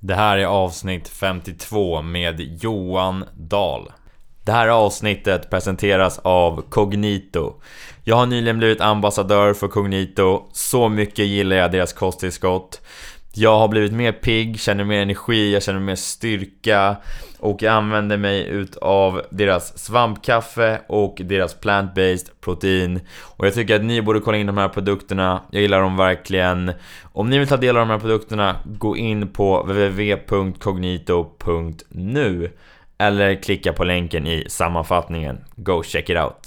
Det här är avsnitt 52 med Johan Dahl. Det här avsnittet presenteras av Cognito. Jag har nyligen blivit ambassadör för Cognito. Så mycket gillar jag deras kosttillskott. Jag har blivit mer pigg, känner mer energi, jag känner mer styrka och jag använder mig utav deras svampkaffe och deras plant-based protein och jag tycker att ni borde kolla in de här produkterna, jag gillar dem verkligen Om ni vill ta del av de här produkterna, gå in på www.cognito.nu eller klicka på länken i sammanfattningen. Go check it out!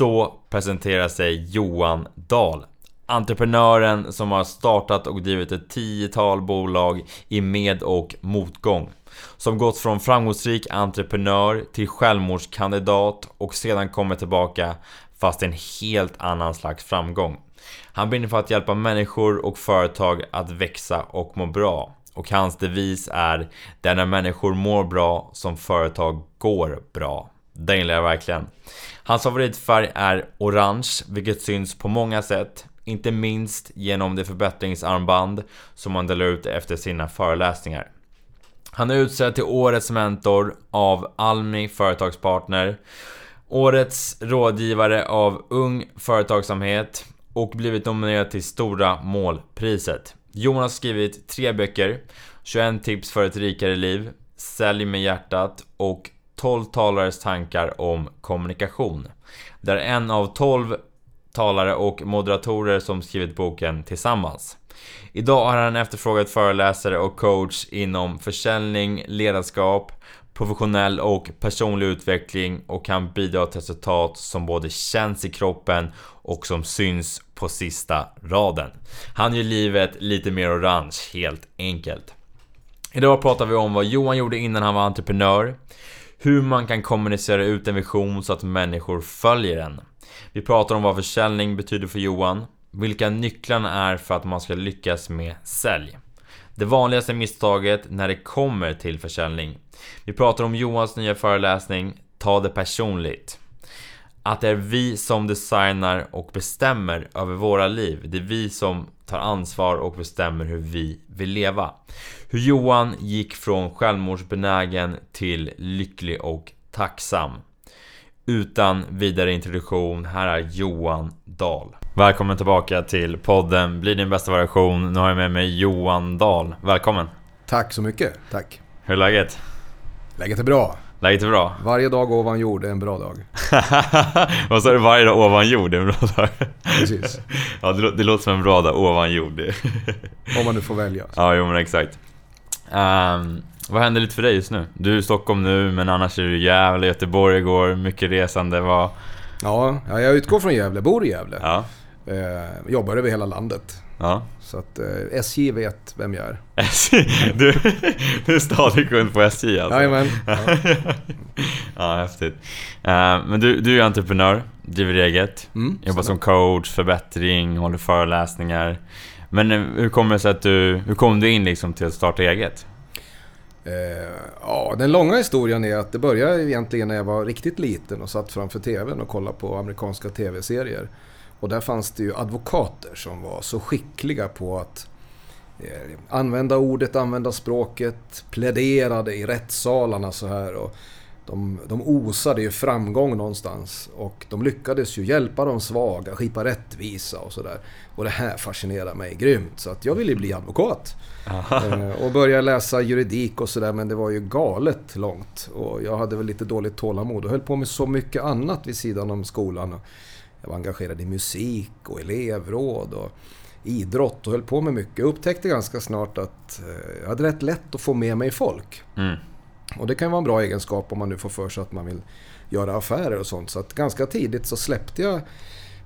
Så presenterar sig Johan Dahl. Entreprenören som har startat och drivit ett tiotal bolag i med och motgång. Som gått från framgångsrik entreprenör till självmordskandidat och sedan kommer tillbaka fast en helt annan slags framgång. Han brinner för att hjälpa människor och företag att växa och må bra. Och hans devis är Det är när människor mår bra som företag går bra. Den gillar jag verkligen. Hans favoritfärg är orange, vilket syns på många sätt. Inte minst genom det förbättringsarmband som han delar ut efter sina föreläsningar. Han är utsedd till Årets Mentor av Almi Företagspartner, Årets Rådgivare av Ung Företagsamhet och blivit nominerad till Stora Målpriset. Jonas har skrivit tre böcker, 21 tips för ett rikare liv, Sälj med hjärtat och 12 talares tankar om kommunikation. Där en av 12 talare och moderatorer som skrivit boken tillsammans. Idag har han efterfrågat föreläsare och coach inom försäljning, ledarskap, professionell och personlig utveckling och kan bidra till resultat som både känns i kroppen och som syns på sista raden. Han gör livet lite mer orange, helt enkelt. Idag pratar vi om vad Johan gjorde innan han var entreprenör, hur man kan kommunicera ut en vision så att människor följer den. Vi pratar om vad försäljning betyder för Johan, vilka nycklarna är för att man ska lyckas med sälj. Det vanligaste misstaget när det kommer till försäljning. Vi pratar om Johans nya föreläsning Ta det personligt. Att det är vi som designar och bestämmer över våra liv. Det är vi som tar ansvar och bestämmer hur vi vill leva. Hur Johan gick från självmordsbenägen till lycklig och tacksam. Utan vidare introduktion, här är Johan Dahl. Välkommen tillbaka till podden Bli din bästa version. Nu har jag med mig Johan Dahl. Välkommen! Tack så mycket, tack. Hur är läget? Läget är bra. Läget är bra? Varje dag ovan jord är en bra dag. Vad sa du? Varje dag ovan jord är en bra dag? Precis. ja, det, det låter som en bra dag ovan jord. Om man nu får välja. Ja, jo men exakt. Um, vad händer lite för dig just nu? Du är i Stockholm nu, men annars är du i Gävle, Göteborg igår, mycket resande. Vad... Ja, jag utgår från Gävle, bor i Gävle. Ja. Eh, jobbar över hela landet. Ja. Så att eh, SJ vet vem jag är. SJ? Du, du är stadig kund på SJ alltså? Jajamän. Ja. ja, häftigt. Uh, men du, du är entreprenör, driver eget, Mm, jobbar som coach, förbättring, håller föreläsningar. Men eh, hur kommer det sig att du, hur kom du in liksom till att starta eget? Eh, ja, den långa historien är att det började egentligen när jag var riktigt liten och satt framför TVn och kollade på amerikanska TV-serier. Och där fanns det ju advokater som var så skickliga på att eh, använda ordet, använda språket, pläderade i rättssalarna så här. Och de, de osade ju framgång någonstans och de lyckades ju hjälpa de svaga, skipa rättvisa och sådär. Och det här fascinerar mig grymt så att jag ville ju bli advokat. Eh, och började läsa juridik och sådär men det var ju galet långt. Och jag hade väl lite dåligt tålamod och höll på med så mycket annat vid sidan om skolan. Jag var engagerad i musik och elevråd och idrott och höll på med mycket. Jag upptäckte ganska snart att eh, jag hade rätt lätt att få med mig folk. Mm. Och det kan vara en bra egenskap om man nu får för sig att man vill göra affärer och sånt. Så att ganska tidigt så släppte jag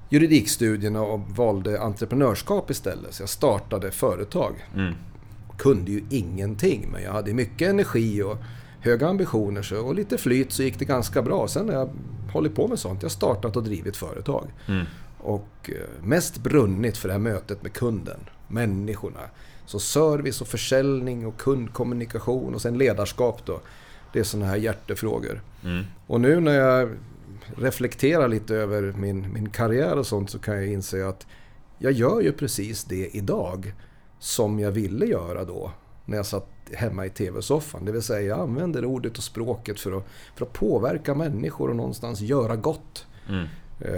juridikstudierna och valde entreprenörskap istället. Så jag startade företag. Mm. Kunde ju ingenting, men jag hade mycket energi och höga ambitioner så, och lite flyt så gick det ganska bra. Sen har jag hållit på med sånt. Jag har startat och drivit företag. Mm. Och eh, mest brunnit för det här mötet med kunden, människorna. Så service och försäljning och kundkommunikation och sen ledarskap då. Det är sådana här hjärtefrågor. Mm. Och nu när jag reflekterar lite över min, min karriär och sånt så kan jag inse att jag gör ju precis det idag som jag ville göra då när jag satt hemma i TV-soffan. Det vill säga jag använder ordet och språket för att, för att påverka människor och någonstans göra gott. Mm. Eh,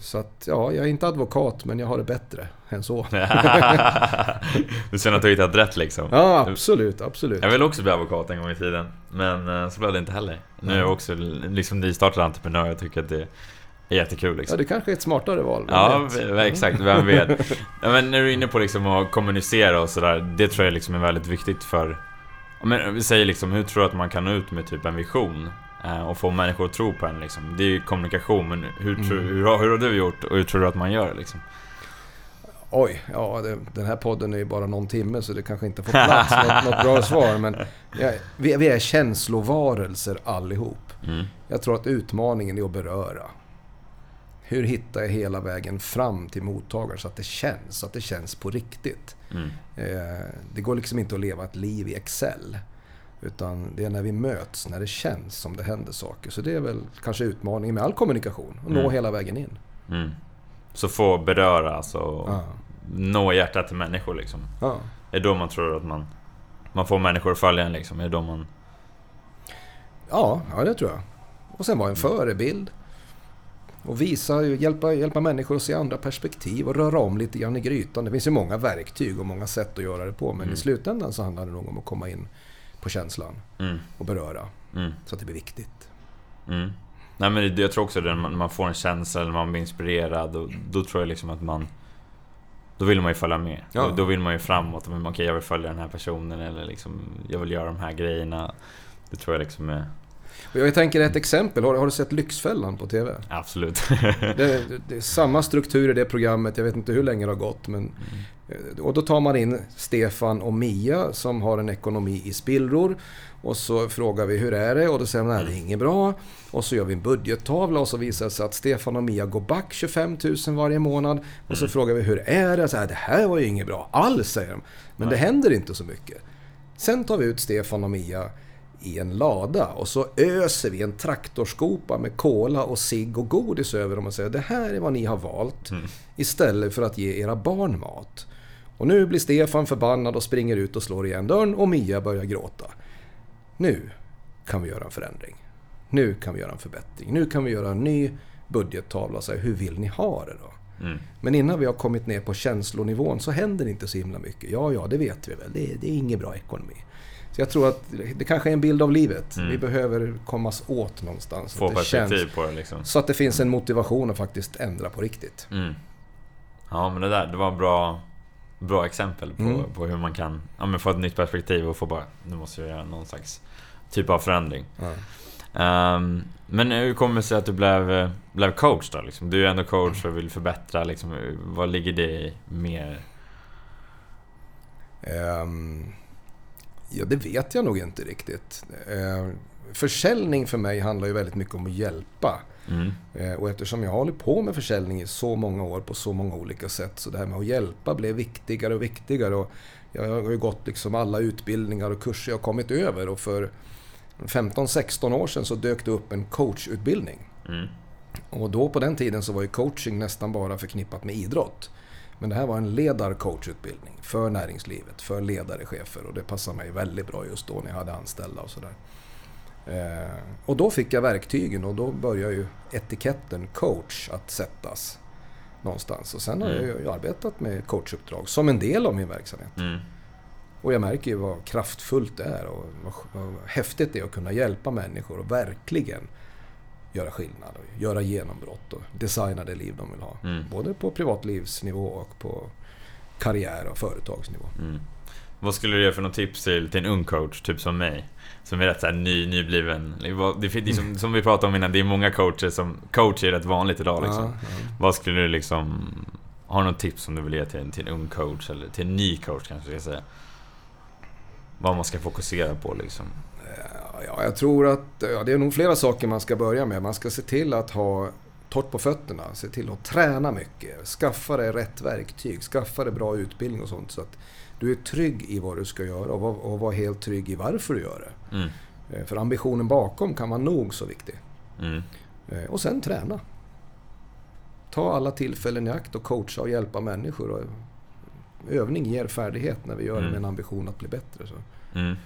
Så att, ja, jag är inte advokat men jag har det bättre än så. du känner att du har hittat rätt liksom? Ja, absolut, absolut. Jag ville också bli advokat en gång i tiden, men eh, så blev det inte heller. Nu är jag också liksom nystartad entreprenör, jag tycker att det är jättekul liksom. Ja, det kanske är ett smartare val. Ja, exakt. Vem vet. Ja, men när du är inne på liksom att kommunicera och sådär, det tror jag liksom är väldigt viktigt för... Men vi säger liksom, hur tror du att man kan nå ut med typ en vision? Eh, Och få människor att tro på en liksom. Det är ju kommunikation, men hur, Mm. hur, har, hur har du gjort och hur tror du att man gör liksom? Oj, ja, det, den här podden är ju bara någon timme så det kanske inte får plats något, något bra svar. Men ja, vi, vi är känslovarelser allihop. Mm. Jag tror att utmaningen är att beröra. Hur hittar jag hela vägen fram till mottagaren så att det känns, så att det känns på riktigt. Mm. Eh, det går liksom inte att leva ett liv i Excel. Utan det är när vi möts, när det känns som det händer saker. Så det är väl kanske utmaningen med all kommunikation. Att nå Mm. hela vägen in. Mm. Så få beröra, alltså Ja. nå hjärtat till människor liksom. Ja. Är det då man tror att man, man får människor att följa en liksom? Är det då man... Ja, ja, det tror jag. Och sen vara en förebild. Och visa, hjälpa, hjälpa människor att se andra perspektiv och röra om lite grann i grytan. Det finns ju många verktyg och många sätt att göra det på. Men Mm. i slutändan så handlar det nog om att komma in på känslan Mm. och beröra. Mm. Så att det blir viktigt. Mm. Nej men det, jag tror också det, när man, får en känsla eller man blir inspirerad, och, då tror jag liksom att man... Då vill man ju följa med. Ja. Då, då vill man ju framåt. Men, Okej, jag vill följa den här personen eller liksom, jag vill göra de här grejerna. Det tror jag liksom är... Och jag tänker ett exempel. Har, har du sett Lyxfällan på TV? Absolut. Det, det är samma struktur i det programmet. Jag vet inte hur länge det har gått. Men, eh, och då tar man in Stefan och Mia som har en ekonomi i spillror. Och så frågar vi hur är det? Och då säger de nej det är inget bra. Och så gör vi en budgettavla och så visar det sig att Stefan och Mia går back 25 000 varje månad. Och så frågar vi hur är det? Så här, det här var ju inget bra alls säger de. Men det händer inte så mycket. Sen tar vi ut Stefan och Mia i en lada och så öser vi en traktorskopa med cola och cigg och godis över dem och säger det här är vad ni har valt istället för att ge era barn mat. Och nu blir Stefan förbannad och springer ut och slår igen dörren och Mia börjar gråta. Nu kan vi göra en förändring. Nu kan vi göra en förbättring. Nu kan vi göra en ny budgettavla och säga hur vill ni ha det då? Mm. Men innan vi har kommit ner på känslonivån så händer det inte så himla mycket. Ja, ja, det vet vi väl. Det är, det är ingen bra ekonomi. Så jag tror att det kanske är en bild av livet. Mm. Vi behöver kommas åt någonstans. så Få att det perspektiv känns- på det liksom. Så att det finns en motivation att faktiskt ändra på riktigt. Mm. Ja men det där, det var en bra, bra exempel på, Mm. på hur man kan ja, få ett nytt perspektiv och få bara, nu måste jag göra någon slags typ av förändring. Ehm, men hur kommer det sig att du blev, blev coach då? Liksom? Du är ändå coach och vill förbättra. Liksom, vad ligger det i mer? Ehm, ja, det vet jag nog inte riktigt. Ehm, försäljning för mig handlar ju väldigt mycket om att hjälpa. Mm. Eh, Och eftersom jag hållit på med försäljning i så många år på så många olika sätt så det här med att hjälpa blev viktigare och viktigare. Och jag har ju gått liksom alla utbildningar och kurser jag kommit över och för 15-16 år sedan så dök det upp en coachutbildning. Mm. Och då på den tiden så var ju coaching nästan bara förknippat med idrott. Men det här var en ledarcoachutbildning för näringslivet, för ledare, chefer och det passade mig väldigt bra just då när jag hade anställda och sådär. Eh, och då fick jag verktygen och då började ju etiketten coach att sättas någonstans. Och sen har jag ju arbetat med coachuppdrag som en del av min verksamhet. Mm. Och jag märker ju vad kraftfullt det är och vad, vad häftigt det är att kunna hjälpa människor och verkligen göra skillnad och göra genombrott och designa det liv de vill ha. Mm. Både på privatlivsnivå och på karriär och företagsnivå. Vad skulle du ge för något tips till, till en ung coach, typ som mig? Som är rätt såhär ny, nybliven. Det, det, som, som vi pratade om innan, det är många coacher som... Coach är rätt vanligt idag liksom. Ja, ja. Vad skulle du liksom... Har du något tips som du vill ge till, till en ung coach, eller till en ny coach kanske jag ska säga? Vad man ska fokusera på liksom? Ja, jag tror att ja, det är nog flera saker man ska börja med. Man ska se till att ha torrt på fötterna. Se till att träna mycket. Skaffa dig rätt verktyg. Skaffa dig bra utbildning och sånt. Så att du är trygg i vad du ska göra och var, och var helt trygg i varför du gör det. Mm. Eh, för ambitionen bakom kan vara nog så viktig. Mm. Eh, och sen träna. Ta alla tillfällen i akt och coacha och hjälpa människor. övning ger färdighet när vi gör det mm. med en ambition att bli bättre. Så. Mm.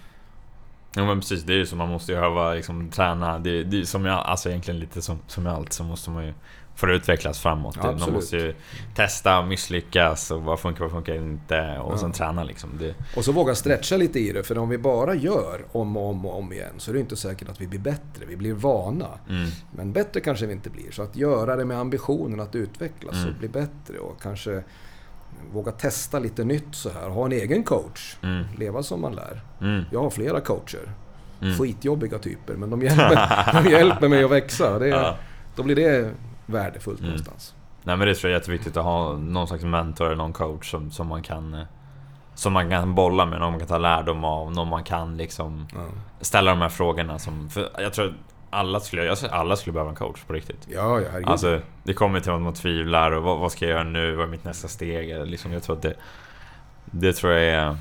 Ja men precis, det är ju så man måste ju öva, liksom, träna. Det, det är som jag, alltså egentligen lite som, som med allt så måste man ju för att utvecklas framåt. Ja, man måste ju testa, misslyckas och vad funkar, vad funkar inte och ja. sen träna liksom. Det... Och så våga stretcha lite i det, för om vi bara gör om och om och om igen så är det inte säkert att vi blir bättre. Vi blir vana. Mm. Men bättre kanske vi inte blir. Så att göra det med ambitionen att utvecklas mm. och bli bättre och kanske våga testa lite nytt så här. Ha en egen coach. Mm. Leva som man lär. Mm. Jag har flera coacher. Mm. Skitjobbiga typer, men de hjälper, de hjälper mig att växa. Det, ja. Då blir det värdefullt mm. någonstans. Nej men det tror jag är jätteviktigt att ha någon slags mentor eller någon coach som, som man kan som man kan bolla med, någon man kan ta lärdom av, någon man kan liksom ja. ställa de här frågorna som... För jag tror alla skulle, jag alla skulle behöva en coach på riktigt. Ja, ja herregud. Alltså, det kommer till att man tvivlar och vad, vad, ska jag göra nu? Vad är mitt nästa steg? Liksom, jag tror att det... Det tror jag är...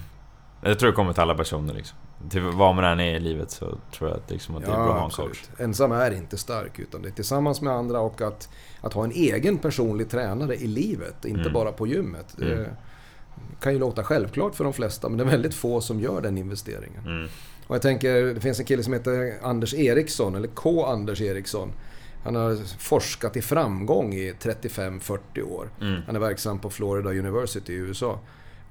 Jag tror det kommer till alla personer liksom. Till vad man än är i livet så tror jag att, liksom, att det är bra att ha en coach. Ensam är inte stark, utan det är tillsammans med andra och att, att ha en egen personlig tränare i livet, inte mm. bara på gymmet. Det mm. kan ju låta självklart för de flesta, men det är väldigt få som gör den investeringen. Mm. Och jag tänker, det finns en kille som heter Anders Eriksson, eller K. Anders Eriksson. Han har forskat i framgång i 35-40 år. Mm. Han är verksam på Florida University i USA.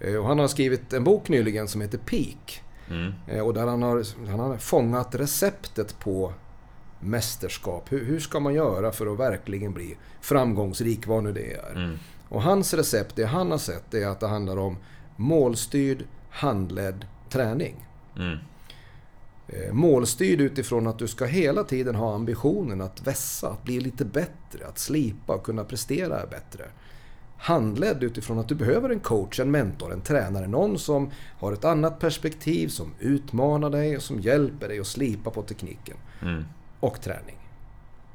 Eh, och han har skrivit en bok nyligen som heter Peak. Mm. Eh, och där han har, han har fångat receptet på mästerskap. Hur, hur, ska man göra för att verkligen bli framgångsrik, vad nu det är. Mm. Och hans recept, det han har sett, är att det handlar om målstyrd, handledd träning. Mm. Eh, målstyrd utifrån att du ska hela tiden ha ambitionen att vässa, att bli lite bättre, att slipa och kunna prestera bättre. Handledd utifrån att du behöver en coach, en mentor, en tränare, någon som har ett annat perspektiv, som utmanar dig och som hjälper dig att slipa på tekniken. Mm. Och träning.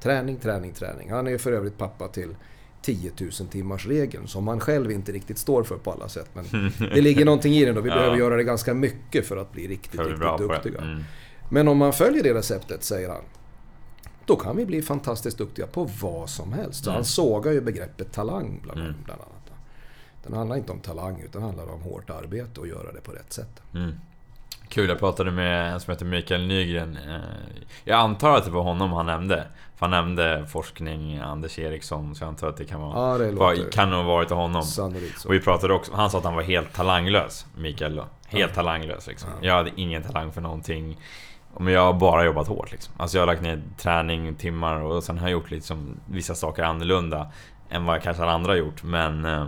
Träning, träning, träning. Han är för övrigt pappa till 10 000 timmars regeln som han själv inte riktigt står för på alla sätt. Men det ligger någonting i den och vi ja. behöver göra det ganska mycket för att bli riktigt, riktigt duktiga. Mm. Men om man följer det receptet, säger han, då kan vi bli fantastiskt duktiga på vad som helst. Så mm. han sågar ju begreppet talang bland, mm. bland annat. Den handlar inte om talang, utan handlar om hårt arbete och göra det på rätt sätt. Mm. Kul, jag pratade med en som heter Mikael Nygren. Eh, jag antar att det var honom han nämnde. För han nämnde forskning, Anders Eriksson, så jag antar att det kan vara... Ja, det var, kan ha varit honom. Och vi pratade också, han sa att han var helt talanglös, Mikael då. Helt ja. talanglös liksom. Ja. Jag hade ingen talang för någonting. Men jag har bara jobbat hårt liksom. Alltså jag har lagt ner träning, timmar och sen har jag gjort liksom vissa saker annorlunda än vad kanske alla andra har gjort. Men eh,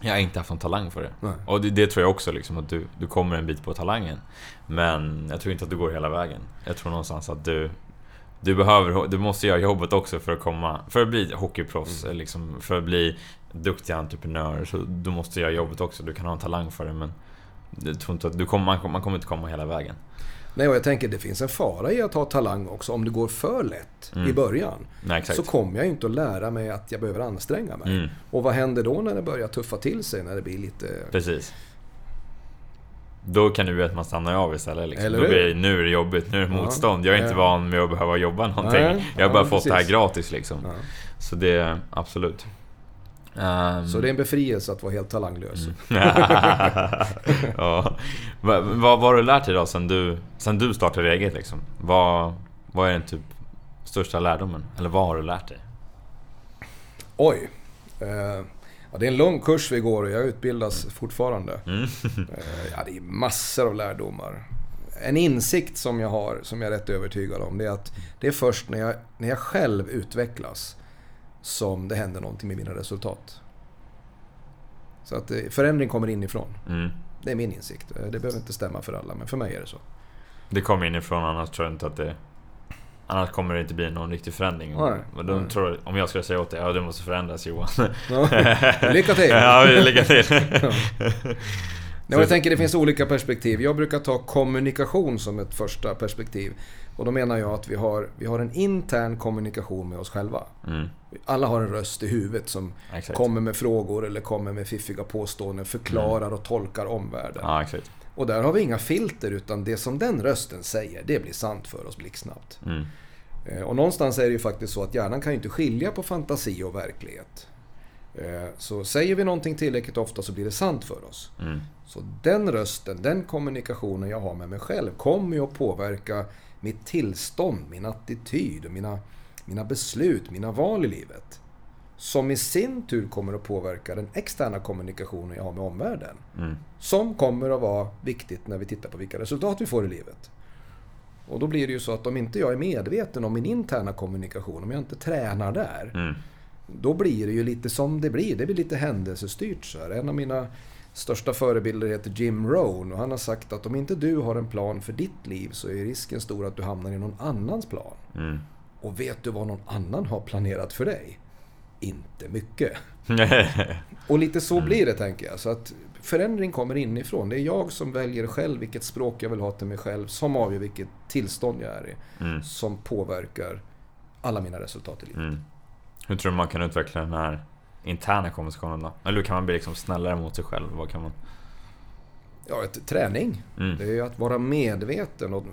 jag har inte haft någon talang för det. Nej. Och det, det, tror jag också liksom, att du, du kommer en bit på talangen. Men jag tror inte att du går hela vägen. Jag tror någonstans att du... Du behöver, du måste göra jobbet också för att komma... För att bli hockeyproffs, mm. liksom, för att bli duktig entreprenör. Så du måste göra jobbet också. Du kan ha en talang för det men... Jag tror inte att du kommer, man, man kommer inte komma hela vägen. Nej, och jag tänker det finns en fara i att ha talang också. Om det går för lätt mm. i början Nej, så kommer jag inte att lära mig att jag behöver anstränga mig. Mm. Och vad händer då när det börjar tuffa till sig? När det blir lite... Precis. Då kan det bli att man stannar av istället. Liksom. Eller Då blir, nu är det jobbigt, nu är det motstånd. Jag är inte van med att behöva jobba någonting. Nej, jag har bara ja, fått precis. det här gratis liksom. Ja. Så det, absolut. Um... Så det är en befrielse att vara helt talanglös. Mm. ja. Vad, vad, har du lärt dig då sen du, sen du startade eget liksom? Vad, vad är den typ största lärdomen? Eller vad har du lärt dig? Oj. Uh, ja, det är en lång kurs vi går och jag utbildas fortfarande. Mm. uh, ja, det är massor av lärdomar. En insikt som jag har, som jag är rätt övertygad om, det är att det är först när jag, när jag själv utvecklas som det händer någonting med mina resultat. Så att eh, förändring kommer inifrån. Mm. Det är min insikt. Eh, Det behöver inte stämma för alla, men för mig är det så. Det kommer inifrån, annars tror jag inte att det... Annars kommer det inte bli någon riktig förändring. Nej. De Nej. tror, om jag skulle säga åt dig, ja du måste förändras Johan. Ja. Lycka till! ja, lycka till! Nej, men jag tänker det finns olika perspektiv. Jag brukar ta kommunikation som ett första perspektiv. Och då menar jag att vi har, vi har en intern kommunikation med oss själva. Mm, Alla har en röst i huvudet som exakt. kommer med frågor eller kommer med fiffiga påståenden, förklarar och tolkar omvärlden. Ja, exakt. Och där har vi inga filter utan det som den rösten säger, det blir sant för oss blixtsnabbt. Mm, Eh, Och någonstans är det ju faktiskt så att hjärnan kan ju inte skilja på fantasi och verklighet. Eh, Så säger vi någonting tillräckligt ofta så blir det sant för oss. mm, Så den rösten, den kommunikationen jag har med mig själv kommer ju att påverka mitt tillstånd, min attityd, och mina, mina beslut, mina val i livet. Som i sin tur kommer att påverka den externa kommunikationen jag har med omvärlden. mm, Som kommer att vara viktigt när vi tittar på vilka resultat vi får i livet. Och då blir det ju så att om inte jag är medveten om min interna kommunikation, om jag inte tränar där, mm, då blir det ju lite som det blir. Det blir lite händelsestyrt. Så här. En av mina största förebilder heter Jim Rohn och han har sagt att om inte du har en plan för ditt liv så är risken stor att du hamnar i någon annans plan. mm. Och vet du vad någon annan har planerat för dig? Inte mycket. Och lite så blir det tänker jag. Så att förändring kommer inifrån. Det är jag som väljer själv vilket språk jag vill ha till mig själv, som avgör vilket tillstånd jag är i, Mm, som påverkar alla mina resultat i livet. mm. Hur tror du man kan utveckla den här interna kommunikationen då? Eller hur kan man bli liksom snällare mot sig själv? Vad kan man... Ja, ett, träning. Mm, Det är ju att vara medveten och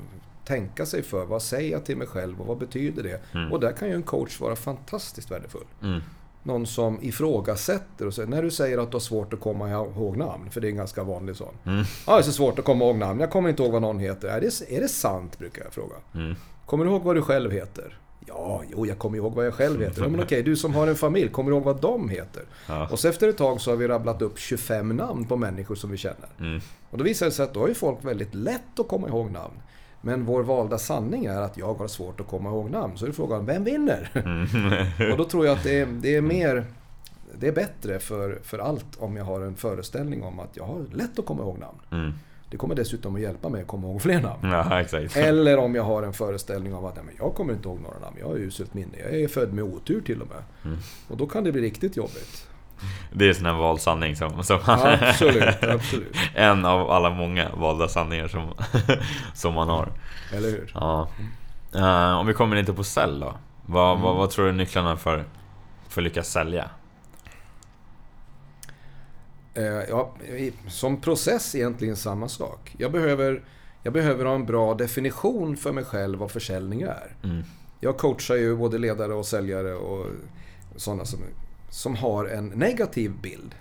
tänka sig för. Vad säger jag till mig själv och vad betyder det? Mm. Och där kan ju en coach vara fantastiskt värdefull. mm, Någon som ifrågasätter och säger, när du säger att du har svårt att komma ihåg namn, för det är en ganska vanlig sån. mm, Ja, det är så svårt att komma ihåg namn. Jag kommer inte ihåg vad någon heter. Är det, är det sant, brukar jag fråga. mm, Kommer du ihåg vad du själv heter? Ja, jo, jag kommer ihåg vad jag själv heter. Ja, men okej, du som har en familj, kommer du ihåg vad de heter? ja, Och så efter ett tag så har vi rabblat upp 25 namn på människor som vi känner. mm, Och då visar det sig att då har ju folk väldigt lätt att komma ihåg namn. Men vår valda sanning är att jag har svårt att komma ihåg namn. Så är frågan, vem vinner? mm, Och då tror jag att det är, det är mer... Det är bättre för, för allt om jag har en föreställning om att jag har lätt att komma ihåg namn. mm. Det kommer dessutom att hjälpa mig att komma ihåg fler namn. Ja, exakt. Eller om jag har en föreställning om att nej, men jag kommer inte ihåg några namn. Jag har uselt minne. Jag är född med otur till och med. Mm. Och då kan det bli riktigt jobbigt. Det är sån här vald sanning som... som absolut, absolut. en av alla många valda sanningar som, som man har. Eller hur? Ja. Eh, om vi kommer lite på sälj då. Vad, vad, vad tror du är nycklarna för, för att lyckas sälja? Eh, ja, som process egentligen samma sak. Jag behöver, jag behöver ha en bra definition för mig själv vad försäljning är. Mm. Jag coachar ju både ledare och säljare och sådana som, som har en negativ bild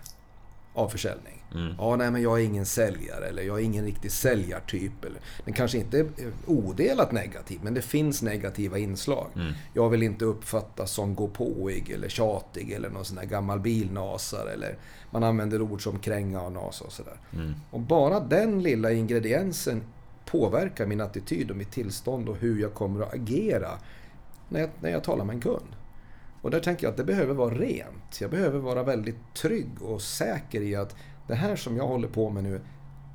av försäljning. Mm. Ja, nej men jag är ingen säljare eller jag är ingen riktig säljartyp. Eller, den kanske inte är odelat negativ, men det finns negativa inslag. Mm. Jag vill inte uppfattas som gåpåig eller tjatig eller någon sån där gammal bilnasare. Eller man använder ord som kränga och nasa och sådär. Mm. Och bara den lilla ingrediensen påverkar min attityd och mitt tillstånd och hur jag kommer att agera när jag, när jag talar med en kund. Och där tänker jag att det behöver vara rent. Jag behöver vara väldigt trygg och säker i att det här som jag håller på med nu,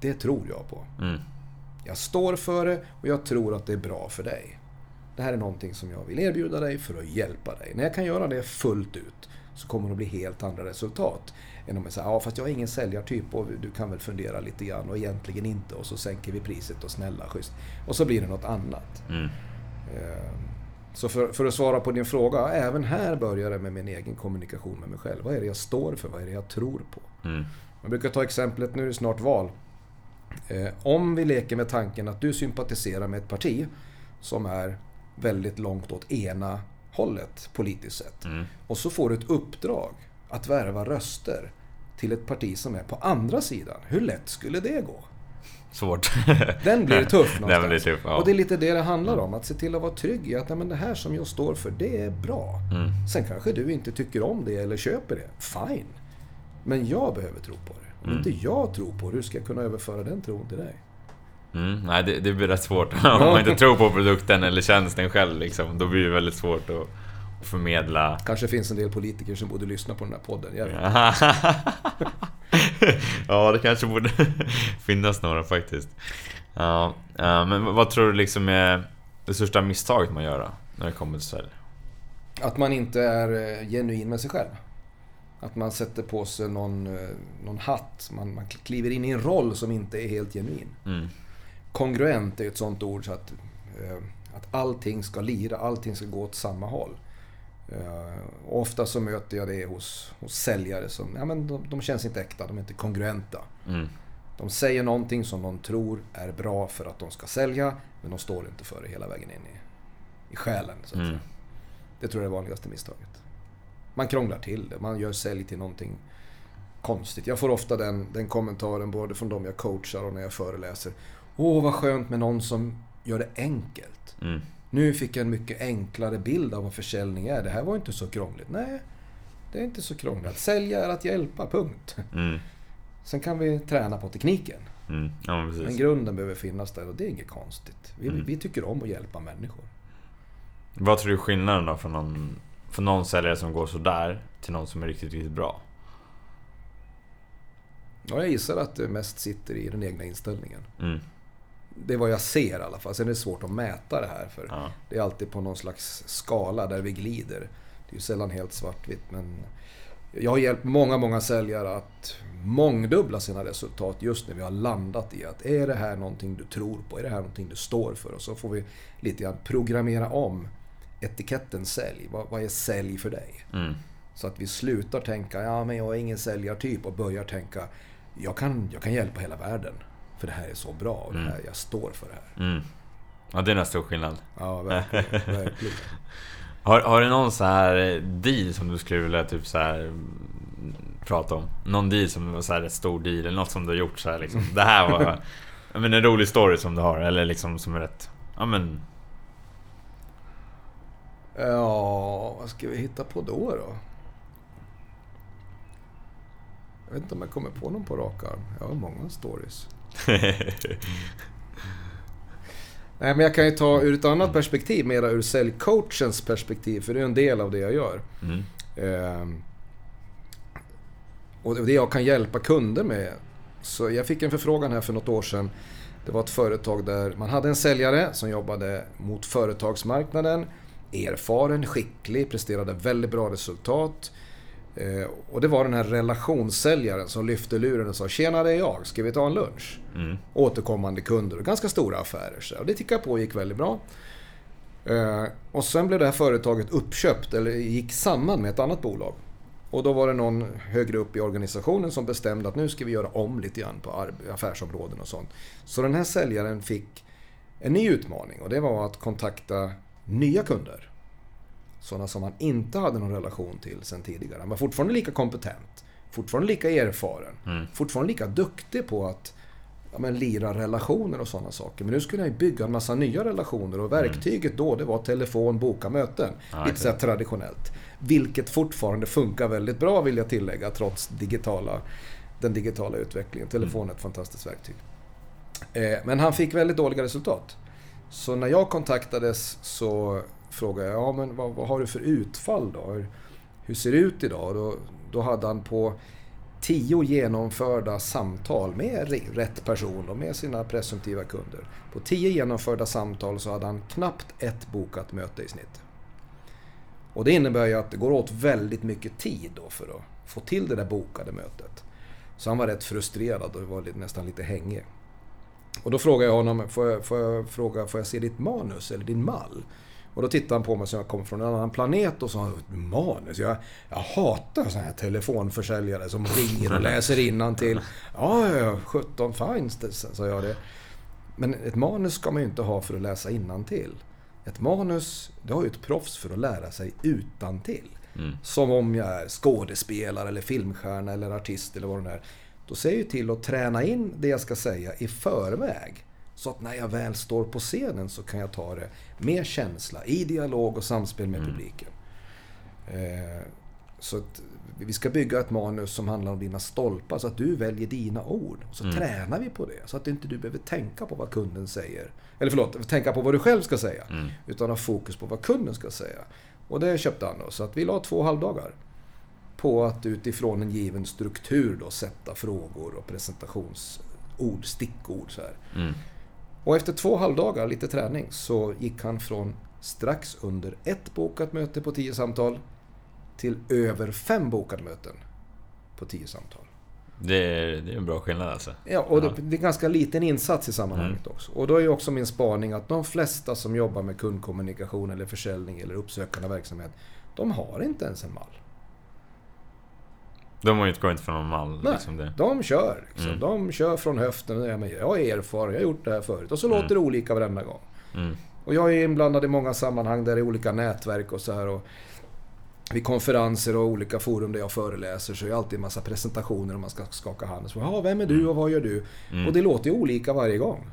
det tror jag på. Mm. Jag står för det och jag tror att det är bra för dig. Det här är någonting som jag vill erbjuda dig för att hjälpa dig. När jag kan göra det fullt ut så kommer det bli helt andra resultat. Än om jag säger, ja fast jag är ingen säljartyp och du kan väl fundera lite grann och egentligen inte och så sänker vi priset och snälla, schysst. Och så blir det något annat. Mm. Eh, Så för, för att svara på din fråga, även här börjar det med min egen kommunikation med mig själv. Vad är det jag står för? Vad är det jag tror på? Mm. Man brukar ta exemplet, nu är det snart val. Eh, om vi leker med tanken att du sympatiserar med ett parti som är väldigt långt åt ena hållet politiskt sett. Mm. Och så får du ett uppdrag att värva röster till ett parti som är på andra sidan. Hur lätt skulle det gå? Svårt. Den blir tuff Den någonstans. blir tuff, ja. Och det är lite det det handlar om. Att se till att vara trygg i att nej, men det här som jag står för, det är bra. Mm. Sen kanske du inte tycker om det eller köper det. Fine. Men jag behöver tro på det. Om Mm. inte jag tror på det, hur ska jag kunna överföra den tron till dig? Mm. Nej, det, det blir rätt svårt. Om man inte tror på produkten eller tjänsten själv liksom, då blir det väldigt svårt att, förmedla. Kanske finns en del politiker som borde lyssna på den här podden. Jag ja, det kanske borde finnas några faktiskt. Ja, men vad tror du liksom är det största misstaget man gör när det kommer till sälj? Att man inte är eh, genuin med sig själv. Att man sätter på sig någon, eh, någon hatt. Man, man kliver in i en roll som inte är helt genuin. Mm. Kongruent är ett sånt ord så att, eh, att allting ska lira, allting ska gå åt samma håll. Och ofta så möter jag det hos, hos säljare som ja, men de, de känns inte äkta, de är inte kongruenta. Mm. De säger någonting som de tror är bra för att de ska sälja, men de står inte för det hela vägen in i, i själen. Så att mm. Det tror jag är det vanligaste misstaget. Man krånglar till det, man gör sälj till någonting konstigt. Jag får ofta den, den kommentaren både från de jag coachar och när jag föreläser. Åh, vad skönt med någon som gör det enkelt. Mm. Nu fick jag en mycket enklare bild av vad försäljning är. Det här var inte så krångligt. Nej, det är inte så krångligt. Att sälja är att hjälpa, punkt. Mm. Sen kan vi träna på tekniken. Mm. Ja, men, men grunden behöver finnas där och det är inget konstigt. Vi, mm. vi tycker om att hjälpa människor. Vad tror du är skillnaden då för någon, för någon säljare som går sådär till någon som är riktigt, riktigt bra? Ja, jag gissar att det mest sitter i den egna inställningen. Mm. Det är vad jag ser i alla fall. Sen är det svårt att mäta det här. För ja. Det är alltid på någon slags skala där vi glider. Det är ju sällan helt svartvitt. Men jag har hjälpt många, många säljare att mångdubbla sina resultat just när vi har landat i att är det här någonting du tror på? Är det här någonting du står för? Och så får vi lite grann programmera om etiketten sälj. Vad, vad är sälj för dig? Mm. Så att vi slutar tänka, ja men jag är ingen säljartyp och börjar tänka, jag kan, jag kan hjälpa hela världen. För det här är så bra och det mm. här, jag står för det här. Mm. Ja, det är en stor skillnad. Ja, verkligen. verkligen. Har, har du någon så här deal som du skulle vilja typ så här prata om? Någon deal som var så här ett stor deal eller något som du har gjort så här liksom. Det här var men en rolig story som du har eller liksom som är rätt... Ja men... Ja, vad ska vi hitta på då då? Jag vet inte om jag kommer på någon på rak arm. Jag har många stories. Nej, men jag kan ju ta ur ett annat perspektiv, mera ur säljcoachens perspektiv, för det är en del av det jag gör. Mm. Eh, och det jag kan hjälpa kunder med. Så jag fick en förfrågan här för något år sedan. Det var ett företag där man hade en säljare som jobbade mot företagsmarknaden. Erfaren, skicklig, presterade väldigt bra resultat. Eh, och det var den här relationssäljaren som lyfte luren och sa “Tjena, det är jag. Ska vi ta en lunch?” mm. Återkommande kunder och ganska stora affärer. Så, det tickade på och gick väldigt bra. Eh, och sen blev det här företaget uppköpt, eller gick samman med ett annat bolag. Och då var det någon högre upp i organisationen som bestämde att nu ska vi göra om lite grann på affärsområden och sånt. Så den här säljaren fick en ny utmaning och det var att kontakta nya kunder. Sådana som han inte hade någon relation till sen tidigare. Han var fortfarande lika kompetent, fortfarande lika erfaren, mm. fortfarande lika duktig på att ja, men, lira relationer och sådana saker. Men nu skulle ju bygga en massa nya relationer och verktyget mm. då det var telefon, boka möten. Ah, lite så traditionellt. Vilket fortfarande funkar väldigt bra vill jag tillägga trots digitala, den digitala utvecklingen. Telefon är ett fantastiskt verktyg. Eh, men han fick väldigt dåliga resultat. Så när jag kontaktades så frågade jag, ja men vad, vad har du för utfall då? Hur, hur ser det ut idag? Då, då hade han på tio genomförda samtal med rätt person och med sina presumtiva kunder. På tio genomförda samtal så hade han knappt ett bokat möte i snitt. Och det innebär ju att det går åt väldigt mycket tid då för att få till det där bokade mötet. Så han var rätt frustrerad och var nästan lite hängig. Och då frågade jag honom, får jag, får jag, fråga, får jag se ditt manus eller din mall? Och då tittade han på mig som jag kom från en annan planet och sa manus. Jag, jag hatar sådana här telefonförsäljare som ringer och läser till. Ja, ja, 17 fine, sa jag det. Men ett manus ska man ju inte ha för att läsa till. Ett manus, det har ju ett proffs för att lära sig utan till. Mm. Som om jag är skådespelare eller filmstjärna eller artist eller vad det är. Då ser jag ju till att träna in det jag ska säga i förväg. Så att när jag väl står på scenen så kan jag ta det med känsla, i dialog och samspel med mm. publiken. Eh, så att vi ska bygga ett manus som handlar om dina stolpar så att du väljer dina ord. Så mm. tränar vi på det. Så att inte du behöver tänka på vad kunden säger. Eller förlåt, tänka på vad du själv ska säga. Mm. Utan ha fokus på vad kunden ska säga. Och det köpte han då. Så att vi la två halvdagar. På att utifrån en given struktur då sätta frågor och presentationsord, stickord så här. Mm. Och efter två halvdagar, lite träning, så gick han från strax under ett bokat möte på tio samtal till över fem bokade möten på tio samtal. Det är, det är en bra skillnad alltså. Ja, och. Det, det är ganska liten insats i sammanhanget också. Och då är ju också min spaning att de flesta som jobbar med kundkommunikation eller försäljning eller uppsökande verksamhet, de har inte ens en mall. De utgår inte från någon mall. Nej, Liksom det. de kör. Liksom. Mm. De kör från höften. Jag har erfarenhet, jag har gjort det här förut. Och så låter det olika varenda gång. Mm. Och jag är inblandad i många sammanhang där det är olika nätverk och så här. Och vid konferenser och olika forum där jag föreläser så är det alltid en massa presentationer och man ska skaka hand. Och så, vem är du och vad gör du? Mm. Och det låter ju olika varje gång.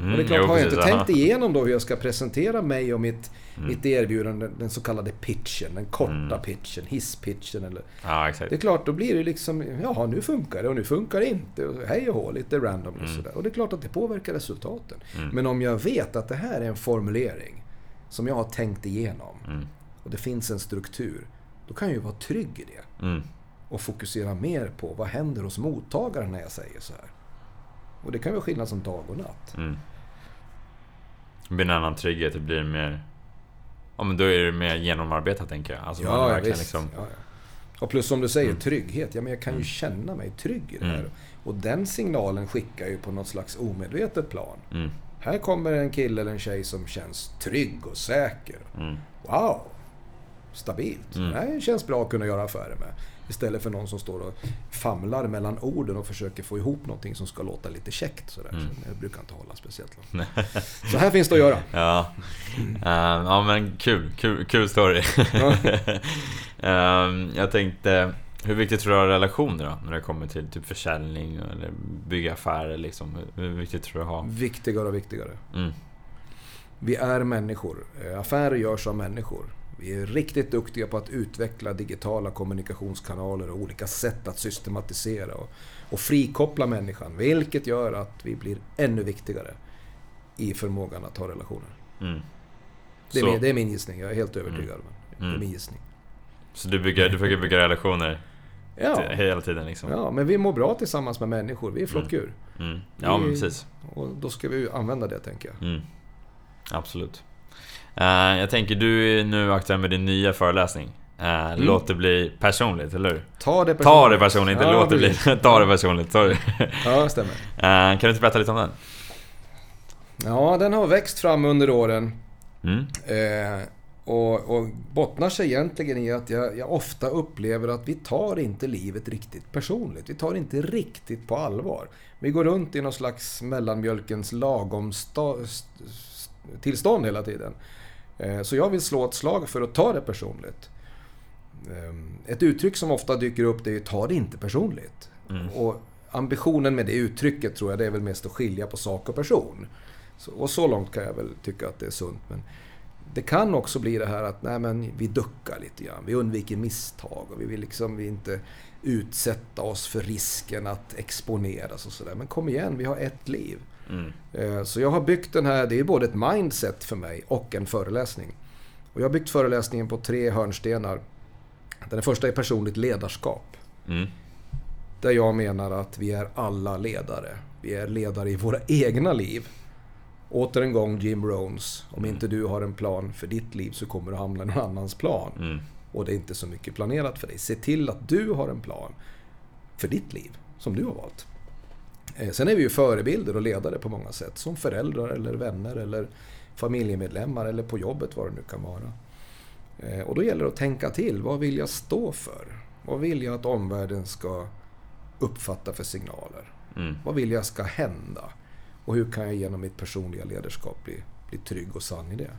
Mm. Och det är klart, jo, har jag inte aha. tänkt igenom då hur jag ska presentera mig och mitt, Mm. mitt erbjudande, den så kallade pitchen, den korta Mm. pitchen, hisspitchen eller... Ja, exakt. Det är klart, då blir det liksom, jaha nu funkar det och nu funkar det inte. Och hej och hå, lite random och Mm. sådär. Och det är klart att det påverkar resultaten. Mm. Men om jag vet att det här är en formulering som jag har tänkt igenom Mm. och det finns en struktur, då kan jag ju vara trygg i det. Mm. Och fokusera mer på vad händer hos mottagaren när jag säger så här. Och det kan vara skillnad som dag och natt. Mm. Det blir en annan trygghet, det blir mer... Ja men då är det mer genomarbetat tänker jag. Alltså Ja, ja, visst. liksom... Ja, ja. Och plus som du säger, Mm. trygghet. Ja, men jag kan ju Mm. känna mig trygg i det här. Mm. Och den signalen skickar ju på något slags omedvetet plan. Mm. Här kommer en kille eller en tjej som känns trygg och säker. Mm. Wow! Stabilt. Mm. Det här känns bra att kunna göra affärer med. Istället för någon som står och famlar mellan orden och försöker få ihop någonting som ska låta lite käckt. Sådär. Mm. Så det brukar inte hålla speciellt långt. Så här finns det att göra. Ja. Ehm, ja men kul, kul, kul story. Ehm, jag tänkte, hur viktigt tror du har relationer då? När det kommer till typ försäljning eller bygga affärer liksom. Hur, viktigt tror du har? Viktigare och viktigare. Mm. Vi är människor. Eh, Affärer görs av människor. Vi är riktigt duktiga på att utveckla digitala kommunikationskanaler och olika sätt att systematisera och, och frikoppla människan. Vilket gör att vi blir ännu viktigare i förmågan att ha relationer. Mm. Det är, min, det är min gissning. Jag är helt övertygad. Men Det är Mm. min gissning. Så du, bygger, du försöker bygga relationer Ja. hela tiden liksom? ja, men vi mår bra tillsammans med människor. Vi är flockdjur. Mm. Ja men Vi- precis. Och då ska vi använda det, tänker jag. Mm. Absolut. Eh, jag tänker, du är nu aktuell med din nya föreläsning. Uh, Låt det bli personligt, eller hur? Ta det Ta det personligt, inte Ja, låt det bli... Ta det personligt, sorry. Ja, stämmer. Eh, kan du inte berätta lite om den? Ja, den har växt fram under åren. Mm. Eh, och, och bottnar sig egentligen i att jag, jag ofta upplever att vi tar inte livet riktigt personligt. Vi tar inte riktigt på allvar. Vi går runt i någon slags mellanmjölkens lagom sta, st, st, tillstånd hela tiden. Eh, så jag vill slå ett slag för att ta det personligt. Eh, ett uttryck som ofta dyker upp det är ju ta det inte personligt. Mm. Och ambitionen med det uttrycket tror jag det är väl mest att skilja på sak och person. Så, och så långt kan jag väl tycka att det är sunt. Men det kan också bli det här att nej, men vi duckar lite grann. Vi undviker misstag och vi vill liksom vi inte utsätta oss för risken att exponeras och sådär. Men kom igen, vi har ett liv. Mm. Eh, Så jag har byggt den här, det är både ett mindset för mig och en föreläsning. Och jag har byggt föreläsningen på tre hörnstenar. Den första är personligt ledarskap. Mm. Där jag menar att vi är alla ledare. Vi är ledare i våra egna liv. Åter en gång Jim Rohns. Om inte du har en plan för ditt liv så kommer du hamna i någon annans plan. Mm. Och det är inte så mycket planerat för dig. Se till att du har en plan för ditt liv, som du har valt. Eh, Sen är vi ju förebilder och ledare på många sätt. Som föräldrar eller vänner eller familjemedlemmar eller på jobbet, vad det nu kan vara. Eh, Och då gäller det att tänka till. Vad vill jag stå för? Vad vill jag att omvärlden ska uppfatta för signaler? Mm. Vad vill jag ska hända? Och hur kan jag genom mitt personliga ledarskap bli, bli trygg och sann i det?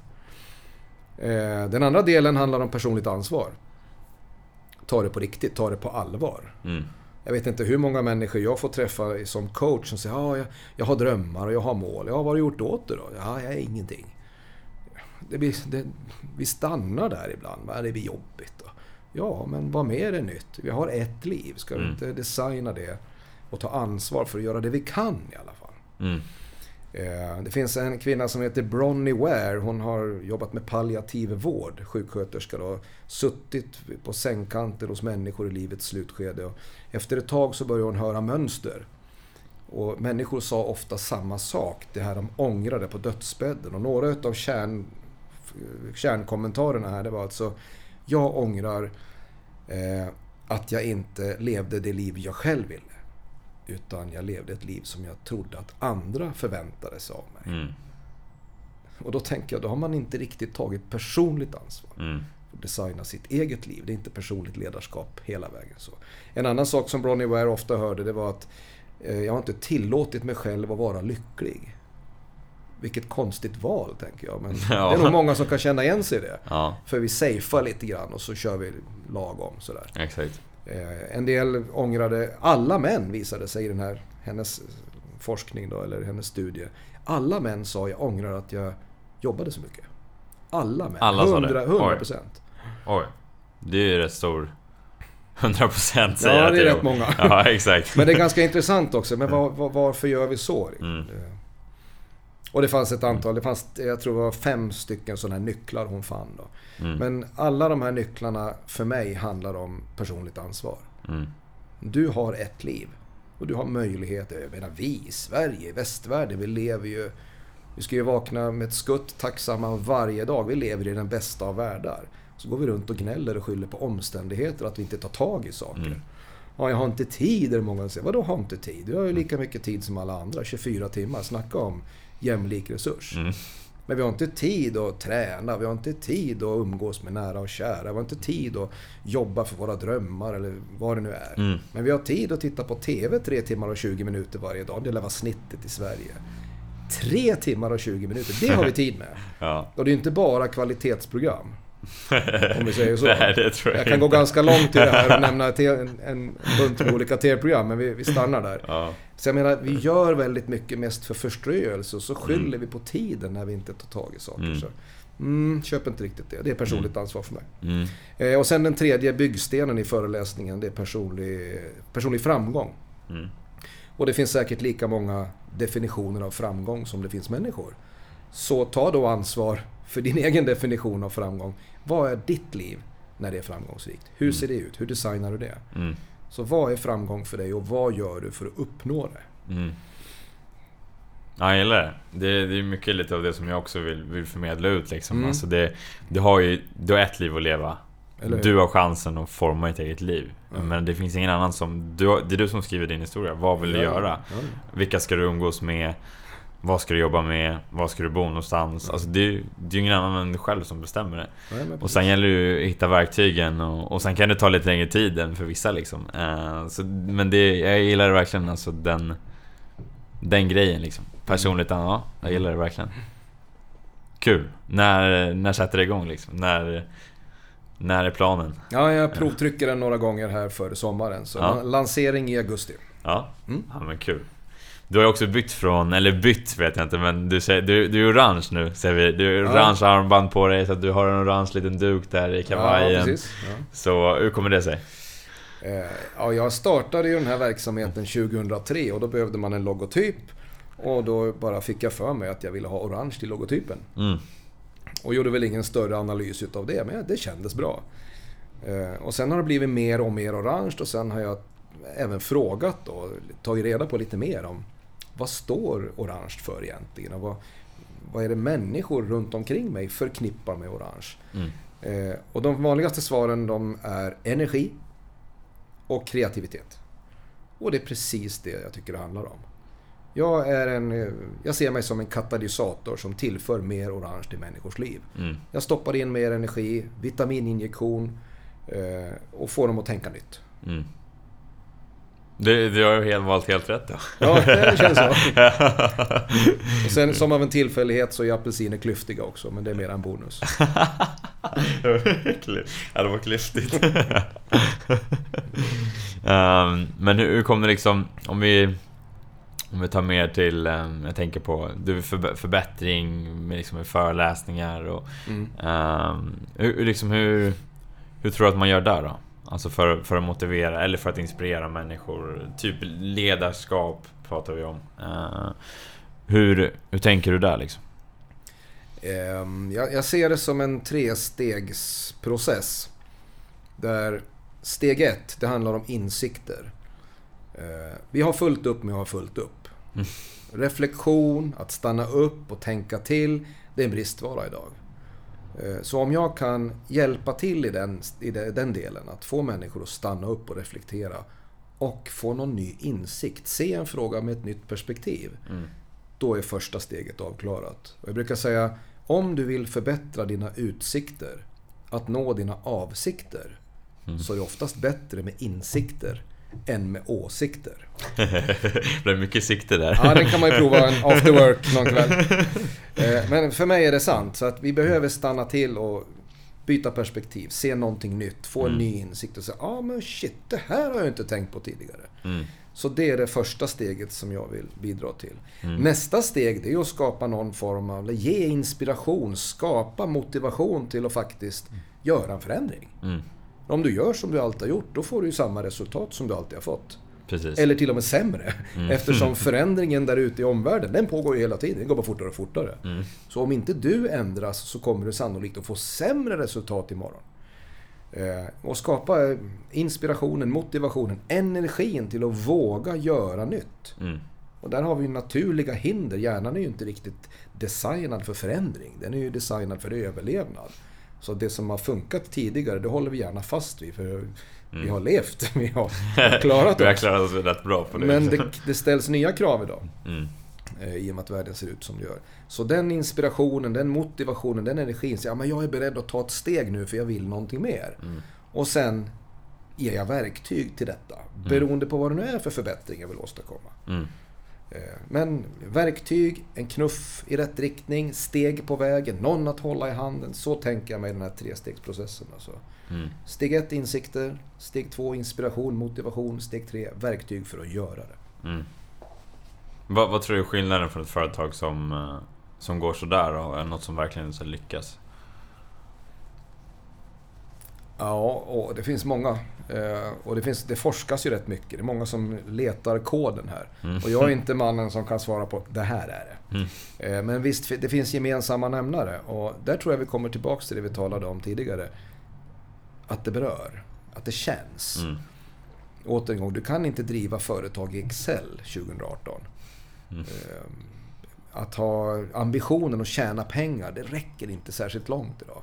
Eh, Den andra delen handlar om personligt ansvar. Ta det på riktigt, ta det på allvar. Mm. Jag vet inte hur många människor jag får träffa som coach som säger ja, jag, jag har drömmar och jag har mål. Ja, vad har du gjort åt det då? Ja, jag är ingenting. Det blir, det, vi stannar där ibland. Va? Det blir jobbigt. Då. Ja, men vad mer är nytt? Vi har ett liv. Ska vi Mm. inte designa det och ta ansvar för att göra det vi kan i alla fall? Mm. Eh, det finns en kvinna som heter Bronnie Ware. Hon har jobbat med palliativ vård, sjuksköterska. Då. Suttit på sängkanter hos människor i livets slutskede. Och efter ett tag så började hon höra mönster. Och människor sa ofta samma sak, det här de ångrade på dödsbädden. Och några utav kärn, eh, kärnkommentarerna här, det var alltså Jag ångrar eh, att jag inte levde det liv jag själv ville. Utan jag levde ett liv som jag trodde att andra förväntade sig av mig. Mm. Och då tänker jag, då har man inte riktigt tagit personligt ansvar. Mm. Och designa sitt eget liv. Det är inte personligt ledarskap hela vägen. så. En annan sak som Bronnie Ware ofta hörde, det var att eh, jag har inte tillåtit mig själv att vara lycklig. Vilket konstigt val, tänker jag. Men Ja. det är nog många som kan känna igen sig i det. Ja, För vi safear lite grann och så kör vi lagom sådär. exakt. Eh, En del ångrade, alla män visade sig i den här, hennes forskning då, eller hennes studie. Alla män sa jag ångrar att jag jobbade så mycket. Alla män. Alla sa det? 100, 100 procent. Oj. Det är ju rätt stor... 100% säger Ja, att det är jag- rätt många. Ja, exakt. Men det är ganska intressant också. Men var, var, varför gör vi så? Mm. Och det fanns ett antal, det fanns, jag tror det var fem stycken sådana här nycklar hon fann då. Mm. Men alla de här nycklarna för mig handlar om personligt ansvar. Mm. Du har ett liv. Och du har möjlighet, jag menar vi i Sverige, i västvärlden, vi lever ju... Vi ska ju vakna med ett skutt tacksamma varje dag. Vi lever i den bästa av världar. Så går vi runt och gnäller och skyller på omständigheter, att vi inte tar tag i saker. Mm. Ja, jag har inte tid, är det många som säger. Vadå har inte tid? Du har ju lika mycket tid som alla andra, 24 timmar. Snacka om jämlik resurs. Mm. Men vi har inte tid att träna, vi har inte tid att umgås med nära och kära. Vi har inte tid att jobba för våra drömmar eller vad det nu är. Mm. Men vi har tid att titta på TV 3 timmar och 20 minuter varje dag. Det lär vara snittet i Sverige. 3 timmar och 20 minuter, det har vi tid med. Ja. Och det är inte bara kvalitetsprogram. Om vi säger så. Nej, jag, Jag kan gå inte. ganska långt i det här och nämna en, en bunt olika TV-program, men vi, vi stannar där. Ja. Så jag menar, vi gör väldigt mycket mest för förströelse och så skyller vi på tiden när vi inte tar tag i saker. Mm. Så, mm, köper inte riktigt det. Det är personligt ansvar för mig. Mm. Eh, och sen den tredje byggstenen i föreläsningen, det är personlig, personlig framgång. Mm. Och det finns säkert lika många definitioner av framgång som det finns människor. Så ta då ansvar för din egen definition av framgång. Vad är ditt liv när det är framgångsrikt? Hur ser det ut? Hur designar du det? Så vad är framgång för dig och vad gör du för att uppnå det? Mm. Ja, jag gillar det. det. Det är mycket lite av det som jag också vill, vill förmedla ut liksom. Mm. Alltså det, du har ju du har ett liv att leva. Du har chansen att forma ett eget liv. Mm. Men det finns ingen annan som... Du, det är du som skriver din historia. Vad vill du Ja, göra? ja. Vilka ska du umgås med? Vad ska du jobba med? Var ska du bo någonstans? Alltså det, är- det är ju ingen annan än du själv som bestämmer det. Nej, Och sen gäller det ju att hitta verktygen och, och sen kan det ta lite längre tid än för vissa liksom. Eh, så, men det, jag gillar det verkligen, alltså den, den grejen liksom. Personligt, ja, jag gillar det verkligen. Kul. När, när sätter det igång liksom? När, när är planen? Ja, jag provtrycker den några gånger här före sommaren. Så Ja. lansering i augusti. Ja, Mm. ja men kul. Du har ju också bytt från, eller bytt vet jag inte, men du, säger, du, du är orange nu ser vi. Du har Ja. orange armband på dig, så att du har en orange liten duk där i Ja, kavajen. precis. Ja. så hur kommer det sig? Eh, Ja, jag startade ju den här verksamheten 2003 och då behövde man en logotyp. Och då bara fick jag för mig att jag ville ha orange till logotypen. Mm. Och gjorde väl ingen större analys utav det, men det kändes bra. Eh, Och sen har det blivit mer och mer orange och sen har jag även frågat och tagit reda på lite mer om vad står orange för egentligen? Och vad, vad är det människor runt omkring mig förknippar med orange? Mm. Eh, och de vanligaste svaren de är energi och kreativitet. Och det är precis det jag tycker det handlar om. Jag, är en, eh, jag ser mig som en katalysator som tillför mer orange till människors liv. Mm. Jag stoppar in mer energi, vitamininjektion eh, och får dem att tänka nytt. Mm. Du, du har ju helt, valt helt rätt då. Ja, det känns så. Och sen som av en tillfällighet så är apelsiner klyftiga också, men det är mer en bonus. ja, det var klyftigt. um, men hur, kom det liksom, om vi, om vi tar mer till, um, jag tänker på du, förb- förbättring med, liksom, med föreläsningar och Mm. um, hur liksom, hur, hur tror du att man gör där då? Alltså för, för att motivera eller för att inspirera människor. Typ ledarskap pratar vi om. Uh, Hur, hur tänker du där liksom? Ehm, jag, jag ser det som en trestegsprocess. Där steg ett, det handlar om insikter. Eh, vi har fullt upp med att ha fullt upp. Mm. Reflektion, att stanna upp och tänka till, det är en bristvara idag. Eh, Så om jag kan hjälpa till i den, i de- den delen, att få människor att stanna upp och reflektera och få någon ny insikt, se en fråga med ett nytt perspektiv. Då är första steget avklarat. Och jag brukar säga, om du vill förbättra dina utsikter, att nå dina avsikter, så är det oftast bättre med insikter än med åsikter. det är mycket sikte där. Ja, den kan man ju prova en after work någon kväll. Eh, Men för mig är det sant. Så att vi behöver stanna till och byta perspektiv. Se någonting nytt. Få en ny insikt och säga ja ah, men shit, det här har jag inte tänkt på tidigare. Mm. Så det är det första steget som jag vill bidra till. Nästa steg det är att skapa någon form av, eller ge inspiration, skapa motivation till att faktiskt göra en förändring. Mm. Om du gör som du alltid har gjort, då får du ju samma resultat som du alltid har fått. Precis. Eller till och med sämre. Eftersom förändringen där ute i omvärlden, den pågår ju hela tiden. Den går bara fortare och fortare. Så om inte du ändras så kommer du sannolikt att få sämre resultat imorgon. Eh, och skapa eh, inspirationen, motivationen, energin till att våga göra nytt. Mm. Och där har vi naturliga hinder. Hjärnan är ju inte riktigt designad för förändring. Den är ju designad för överlevnad. Så det som har funkat tidigare, det håller vi gärna fast vid. För vi har levt, vi har klarat Vi har oss. klarat oss rätt bra på det. Men det, det ställs nya krav idag. Mm. eh, I och med att världen ser ut som det gör. Så den inspirationen, den motivationen, den energin. Så, ja, men jag är beredd att ta ett steg nu för jag vill någonting mer. Och sen ger jag verktyg till detta. Beroende på vad det nu är för förbättring jag vill åstadkomma. Mm. Eh, Men verktyg, en knuff i rätt riktning, steg på vägen, någon att hålla i handen. Så tänker jag mig den här trestegsprocessen. Alltså. Mm. Steg ett, insikter. Steg två, inspiration, motivation. Steg tre, verktyg för att göra det. Mm. Vad, vad tror du är skillnaden för ett företag som, eh, som går sådär och är något som verkligen så lyckas? Ja, och det finns många. Eh, Och det, finns, det forskas ju rätt mycket. Det är många som letar koden här. Mm. Och jag är inte mannen som kan svara på det här är det. Mm. Eh, Men visst, det finns gemensamma nämnare. Och där tror jag vi kommer tillbaka till det vi talade om tidigare. Att det berör. Att det känns. Mm. Åter en gång, du kan inte driva företag i Excel 2018. Mm. Eh, Att ha ambitionen att tjäna pengar, det räcker inte särskilt långt idag.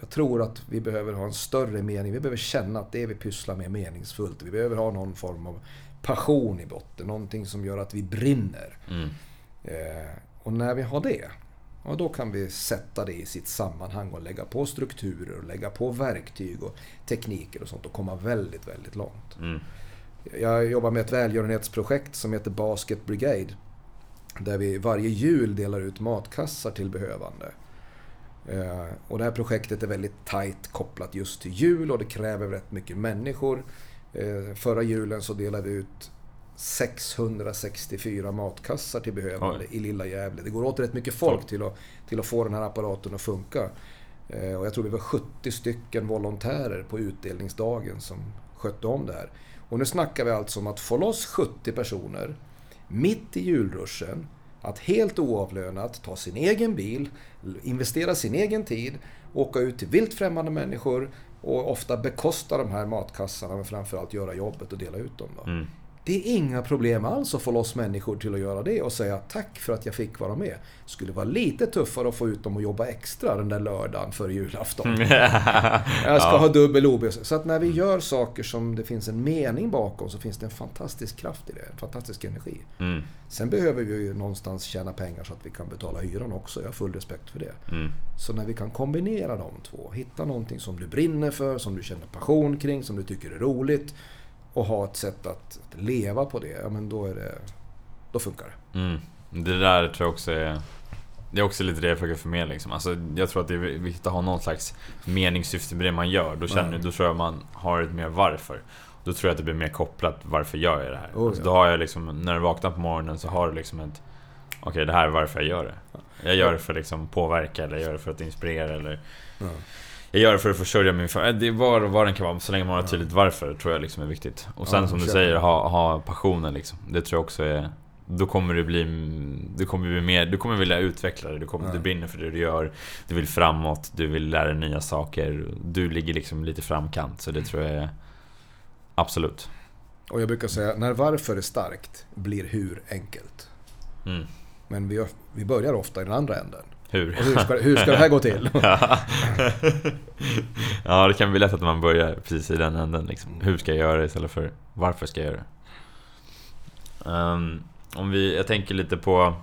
Jag tror att vi behöver ha en större mening. Vi behöver känna att det vi pysslar med är meningsfullt. Vi behöver ha någon form av passion i botten. Någonting som gör att vi brinner. Mm. Eh, och när vi har det, ja, då kan vi sätta det i sitt sammanhang och lägga på strukturer och lägga på verktyg och tekniker och sånt och komma väldigt, väldigt långt. Mm. Jag jobbar med ett välgörenhetsprojekt som heter Basket Brigade. Där vi varje jul delar ut matkassar till behövande. Eh, Och det här projektet är väldigt tajt kopplat just till jul och det kräver rätt mycket människor. Eh, Förra julen så delade vi ut 664 matkassar till behövande Oj. i lilla Gävle. Det går åt rätt mycket folk till att, till att få den här apparaten att funka. Eh, Och jag tror vi var 70 stycken volontärer på utdelningsdagen som skötte om det här. Och nu snackar vi alltså om att få loss 70 personer mitt i julruschen att helt oavlönat ta sin egen bil, investera sin egen tid, åka ut till vilt främmande människor och ofta bekosta de här matkassarna men framförallt göra jobbet och dela ut dem. Då. Mm. Det är inga problem alls att få loss människor till att göra det och säga tack för att jag fick vara med. skulle vara lite tuffare att få ut dem att jobba extra den där lördagen före julafton. Jag ska Ja. ha dubbel OB. Så att när vi gör saker som det finns en mening bakom så finns det en fantastisk kraft i det. En fantastisk energi. Mm. Sen behöver vi ju någonstans tjäna pengar så att vi kan betala hyran också. Jag har full respekt för det. Mm. Så när vi kan kombinera de två, hitta någonting som du brinner för, som du känner passion kring, som du tycker är roligt och ha ett sätt att, att leva på det, ja men då är det... Då funkar det. Mm. Det där tror jag också är... Det är också lite det jag försöker förmedla liksom. alltså, Jag tror att det är viktigt att ha någon slags meningssyfte med det man gör. Då, känner, Mm. då tror jag man har ett mer varför. Då tror jag att det blir mer kopplat, varför gör jag det här? Oh, alltså. Då har jag liksom, när du vaknar på morgonen så har du liksom ett... Okej, det här är varför jag gör det. Jag gör det för att liksom påverka, eller jag gör det för att inspirera, eller... Ja. Jag gör det för att försörja min familj. Det är var, vad den kan vara, så länge man har tydligt varför tror jag liksom är viktigt. Och sen Ja, som du säger, ha, ha passionen liksom. Det tror jag också är Då kommer du bli... Du kommer bli mer... Du kommer vilja utveckla det. Du, kommer, Ja. du brinner för det du gör. Du vill framåt. Du vill lära dig nya saker. Du ligger liksom lite framkant. Så det tror jag är... Absolut. Och jag brukar säga, när varför är starkt blir hur enkelt. Mm. Men vi, vi börjar ofta i den andra änden. Hur? Hur ska, hur ska det här gå till? ja, det kan bli lätt att man börjar precis i den änden. Liksom. Hur ska jag göra det istället för varför ska jag göra det? Ehm, om vi, jag tänker lite på...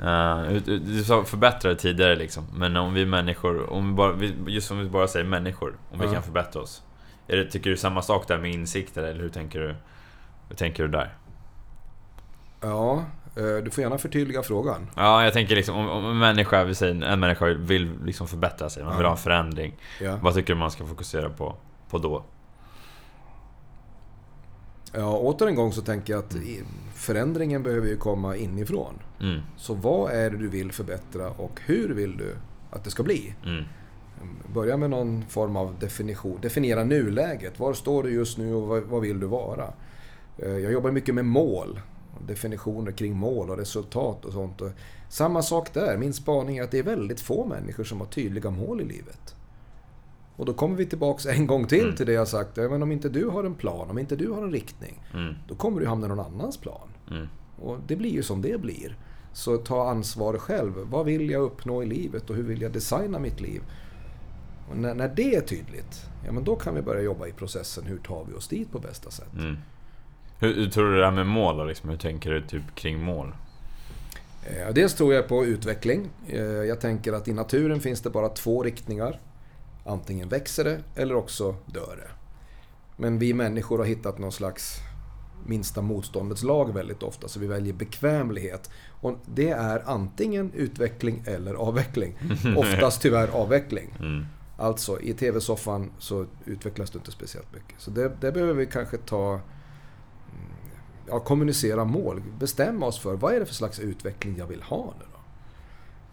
Uh, du sa förbättra tidigare liksom. Men om vi människor, om vi bara, just om vi bara säger människor, om vi Ja. kan förbättra oss. Är det, tycker du samma sak där med insikter eller hur tänker du? Hur tänker du där? Ja, du får gärna förtydliga frågan. Ja, jag tänker liksom om, om en människa, vi säger en människa vill liksom förbättra sig, man vill Ja. ha en förändring. Ja. Vad tycker du man ska fokusera på, på då? Ja, åter en gång så tänker jag att förändringen behöver ju komma inifrån. Mm, Så vad är det du vill förbättra och hur vill du att det ska bli? mm, Börja med någon form av definition. Definiera nuläget. Var står du just nu och vad, vad vill du vara? Eh, Jag jobbar mycket med mål. Definitioner kring mål och resultat och sånt. Och samma sak där. Min spaning är att det är väldigt få människor som har tydliga mål i livet. Och då kommer vi tillbaks en gång till Mm. till det jag sagt. Men om inte du har en plan, om inte du har en riktning. mm, Då kommer du hamna i någon annans plan. mm, Och det blir ju som det blir. Så ta ansvar själv. Vad vill jag uppnå i livet och hur vill jag designa mitt liv? Och när, när det är tydligt, ja men då kan vi börja jobba i processen. Hur tar vi oss dit på bästa sätt? Hur, hur tror du det här med mål då, liksom? Hur tänker du typ kring mål? Eh, Dels tror jag på utveckling. Eh, Jag tänker att i naturen finns det bara två riktningar. Antingen växer det eller också dör det. Men vi människor har hittat någon slags minsta motståndets lag väldigt ofta, så vi väljer bekvämlighet. Och det är antingen utveckling eller avveckling. Oftast tyvärr avveckling. Mm, Alltså, i TV-soffan så utvecklas du inte speciellt mycket. Så det, det behöver vi kanske ta... Ja, kommunicera mål. Bestämma oss för vad är det för slags utveckling jag vill ha nu då?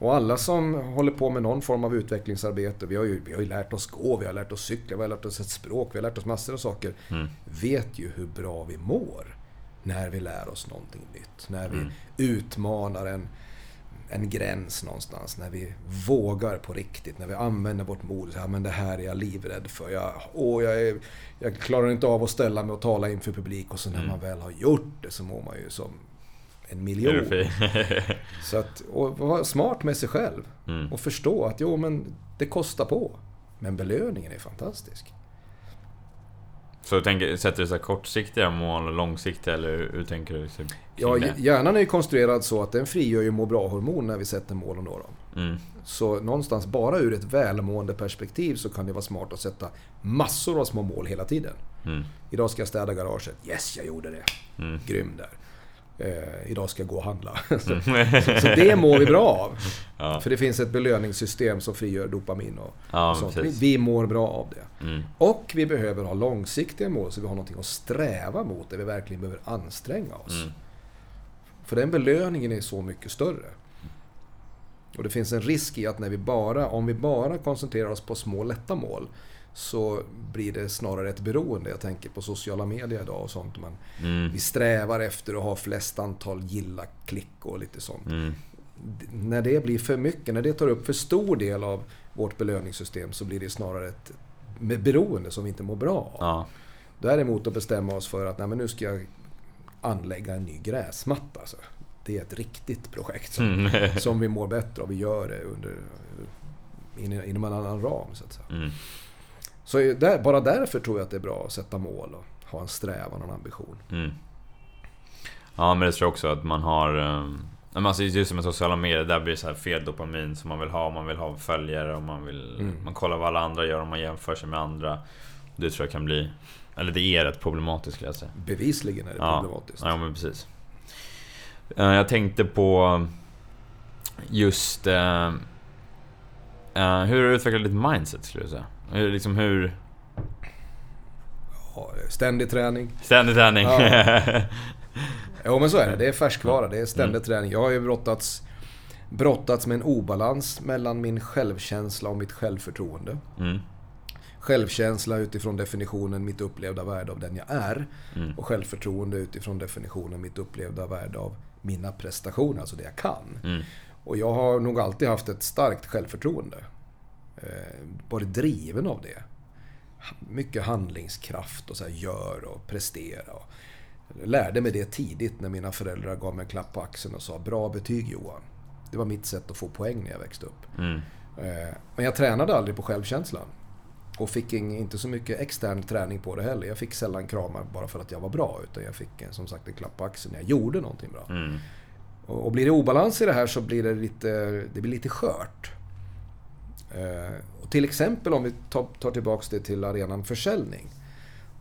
Och alla som håller på med någon form av utvecklingsarbete, vi har ju, vi har ju lärt oss gå, vi har lärt oss cykla, vi har lärt oss ett språk, vi har lärt oss massor av saker. mm, Vet ju hur bra vi mår när vi lär oss någonting nytt. När vi Mm. utmanar en, en gräns någonstans. När vi vågar på riktigt. När vi använder vårt mod. Ja, men det här är jag livrädd för. Jag, åh, jag, är, jag klarar inte av att ställa mig och tala inför publik. Och så när Mm. man väl har gjort det så mår man ju som en miljon. Så att, och vara smart med sig själv. mm. Och förstå att jo, men det kostar på. Men belöningen är fantastisk. Så du tänker, sätter du så kortsiktiga mål och långsiktiga eller hur tänker du? Ja, hjärnan är ju konstruerad så att den frigör ju må bra-hormon när vi sätter mål och når dem. Mm, Så någonstans bara ur ett välmående perspektiv så kan det vara smart att sätta massor av små mål hela tiden. mm, Idag ska jag städa garaget. Yes, jag gjorde det. mm. Grym där. Eh, idag ska jag gå och handla. så, så det mår vi bra av. Ja, För det finns ett belöningssystem som frigör dopamin och, ja och sånt. Vi, vi mår bra av det. Mm, Och vi behöver ha långsiktiga mål så vi har någonting att sträva mot där vi verkligen behöver anstränga oss. mm, För den belöningen är så mycket större. Och det finns en risk i att när vi bara, om vi bara koncentrerar oss på små lätta mål så blir det snarare ett beroende. Jag tänker på sociala medier idag och sånt. Man, mm, vi strävar efter att ha flest antal gilla-klick och lite sånt. mm, När det blir för mycket, när det tar upp för stor del av vårt belöningssystem så blir det snarare ett beroende som vi inte mår bra av. ja, Däremot att bestämma oss för att nej, men nu ska jag anlägga en ny gräsmatta. Alltså. Det är ett riktigt projekt som, mm, som vi mår bättre av. Vi gör det under, in- inom en annan ram. Så, att säga. Så där, bara därför tror jag att det är bra att sätta mål och ha en strävan och en ambition. Mm. Ja, men det tror jag också att man har... Um, alltså just som med sociala medier, där blir det så här fel dopamin som man vill ha. Man vill ha följare och man vill... Mm. Man kollar vad alla andra gör och man jämför sig med andra. Det tror jag kan bli... Eller det är rätt problematiskt skulle jag säga. Bevisligen är det Ja. problematiskt. Ja, men precis. Eh, Jag tänkte på just... eh, hur har du utvecklat ditt mindset skulle jag säga? Hur, liksom hur... Ja, ständig träning. Ständig träning. Ja. Jo men så är det. Det är färskvara. Det är ständig träning. Jag har ju brottats, brottats med en obalans mellan min självkänsla och mitt självförtroende. mm. Självkänsla utifrån definitionen mitt upplevda värde av den jag är. Mm. Och självförtroende utifrån definitionen mitt upplevda värde av mina prestationer, alltså det jag kan. Mm. Och jag har nog alltid haft ett starkt självförtroende. Eh, varit driven av det. Mycket handlingskraft och så här, gör och prestera. Och jag lärde mig det tidigt när mina föräldrar gav mig en klapp på axeln och sa Bra betyg Johan. Det var mitt sätt att få poäng när jag växte upp. Mm. Eh, men jag tränade aldrig på självkänslan. Och fick inte så mycket extern träning på det heller. Jag fick sällan kramar bara för att jag var bra. Utan jag fick eh, som sagt en klapp på axeln när jag gjorde någonting bra. Mm. Och, och blir det obalans i det här så blir det lite, det blir lite skört. Eh, och till exempel om vi tar, tillbaks det till arenan försäljning.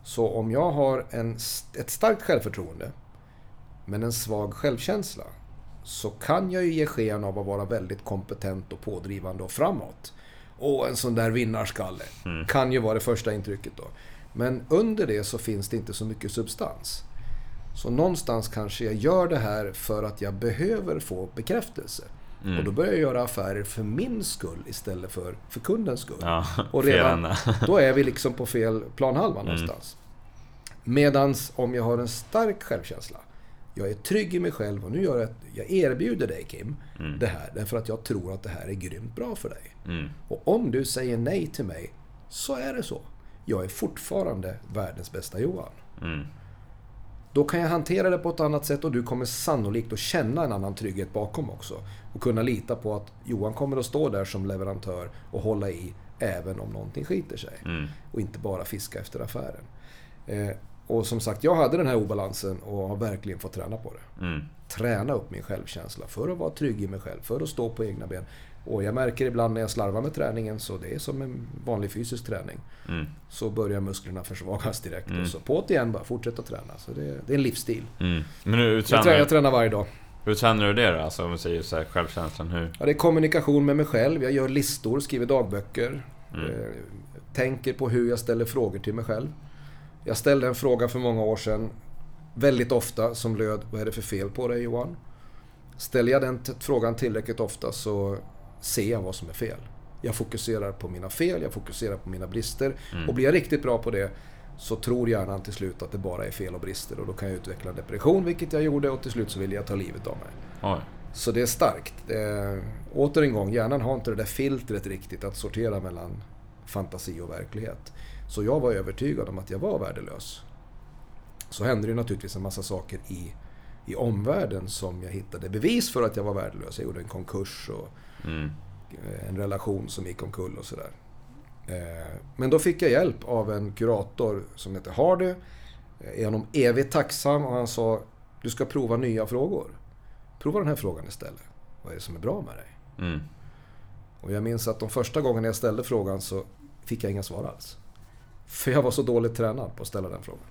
Så om jag har en, ett starkt självförtroende men en svag självkänsla så kan jag ju ge sken av att vara väldigt kompetent och pådrivande och framåt. Och en sån där vinnarskalle. Kan ju vara det första intrycket då. Men under det så finns det inte så mycket substans. Så någonstans kanske jag gör det här för att jag behöver få bekräftelse. Och då börjar jag göra affärer för min skull istället för för kundens skull. Ja, och redan, då är vi liksom på fel planhalva någonstans. Medans om jag har en stark självkänsla. Jag är trygg i mig själv och nu gör jag, jag erbjuder dig Kim det här därför att jag tror att det här är grymt bra för dig. Mm. Och om du säger nej till mig så är det så. Jag är fortfarande världens bästa Johan. Då kan jag hantera det på ett annat sätt och du kommer sannolikt att känna en annan trygghet bakom också. Och kunna lita på att Johan kommer att stå där som leverantör och hålla i även om någonting skiter sig. Mm. Och inte bara fiska efter affären. Eh, och som sagt, jag hade den här obalansen och har verkligen fått träna på det. Mm. Träna upp min självkänsla för att vara trygg i mig själv, för att stå på egna ben. Och jag märker ibland när jag slarvar med träningen, så det är som en vanlig fysisk träning. Mm. Så börjar musklerna försvagas direkt. Och så på det igen bara, fortsätta träna. Så det, det är en livsstil. Mm. Men hur Jag tränar, tränar, jag tränar varje dag. hur tränar du det då? Alltså om vi säger så här, självkänslan, hur? Ja, det är kommunikation med mig själv. Jag gör listor, skriver dagböcker. Mm. Eh, tänker på hur jag ställer frågor till mig själv. Jag ställde en fråga för många år sedan, väldigt ofta, som löd Vad är det för fel på dig Johan? Ställer jag den frågan tillräckligt ofta så ser jag vad som är fel. Jag fokuserar på mina fel, jag fokuserar på mina brister. Och blir jag riktigt bra på det så tror hjärnan till slut att det bara är fel och brister. Och då kan jag utveckla en depression, vilket jag gjorde. Och till slut så vill jag ta livet av mig. Oj. Så det är starkt. Det är, åter en gång, hjärnan har inte det där filtret riktigt att sortera mellan fantasi och verklighet. Så jag var övertygad om att jag var värdelös. Så hände det naturligtvis en massa saker i, i omvärlden som jag hittade bevis för att jag var värdelös. Jag gjorde en konkurs och Mm. en relation som gick omkull och sådär. Eh, Men då fick jag hjälp av en kurator som heter Hardy. Jag är honom evigt tacksam och han sa Du ska prova nya frågor. Prova den här frågan istället. Vad är det som är bra med dig? Mm. Och jag minns att de första gångerna jag ställde frågan så fick jag inga svar alls. För jag var så dåligt tränad på att ställa den frågan.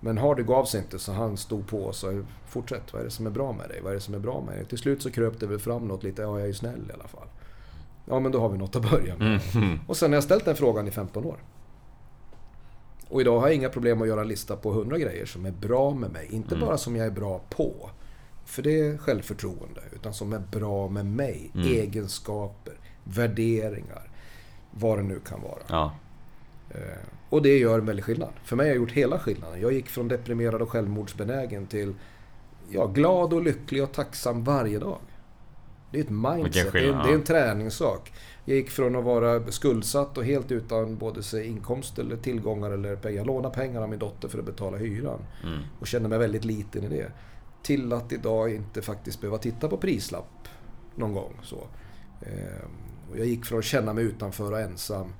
Men Hardy gav sig inte så han stod på och sa Fortsätt, vad är det som är bra med dig? Vad är det som är bra med dig? Till slut så kröp det väl fram något lite, ja jag är ju snäll i alla fall. Ja men då har vi något att börja med. Mm. Och sen har jag ställt den frågan i 15 år. Och idag har jag inga problem att göra en lista på 100 grejer som är bra med mig. Inte bara som jag är bra på. För det är självförtroende. Utan som är bra med mig. Egenskaper, värderingar. Vad det nu kan vara. Ja. Eh, Och det gör en väldig skillnad. För mig har jag gjort hela skillnaden. Jag gick från deprimerad och självmordsbenägen till ja, glad och lycklig och tacksam varje dag. Det är ett mindset. Det är, skillnad, det är en träningssak. Jag gick från att vara skuldsatt och helt utan både sig inkomst eller tillgångar eller pengar. Jag lånade pengar av min dotter för att betala hyran. Mm. Och kände mig väldigt liten i det. Till att idag inte faktiskt behöva titta på prislapp någon gång. Så. Ehm, Och jag gick från att känna mig utanför och ensam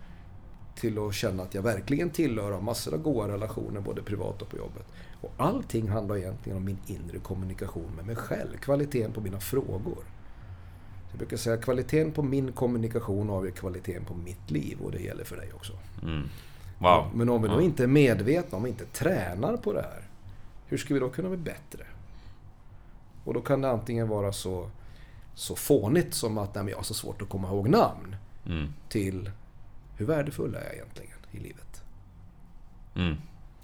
till att känna att jag verkligen tillhör har massor av goda relationer både privat och på jobbet. Och allting handlar egentligen om min inre kommunikation med mig själv. Kvaliteten på mina frågor. Jag brukar säga att kvaliteten på min kommunikation avgör kvaliteten på mitt liv och det gäller för dig också. Mm. Wow. Men om vi då inte är medvetna, om vi inte tränar på det här, hur ska vi då kunna bli bättre? Och då kan det antingen vara så, så fånigt som att nej, men jag har så svårt att komma ihåg namn, Mm. till hur värdefull är jag egentligen i livet? Mm.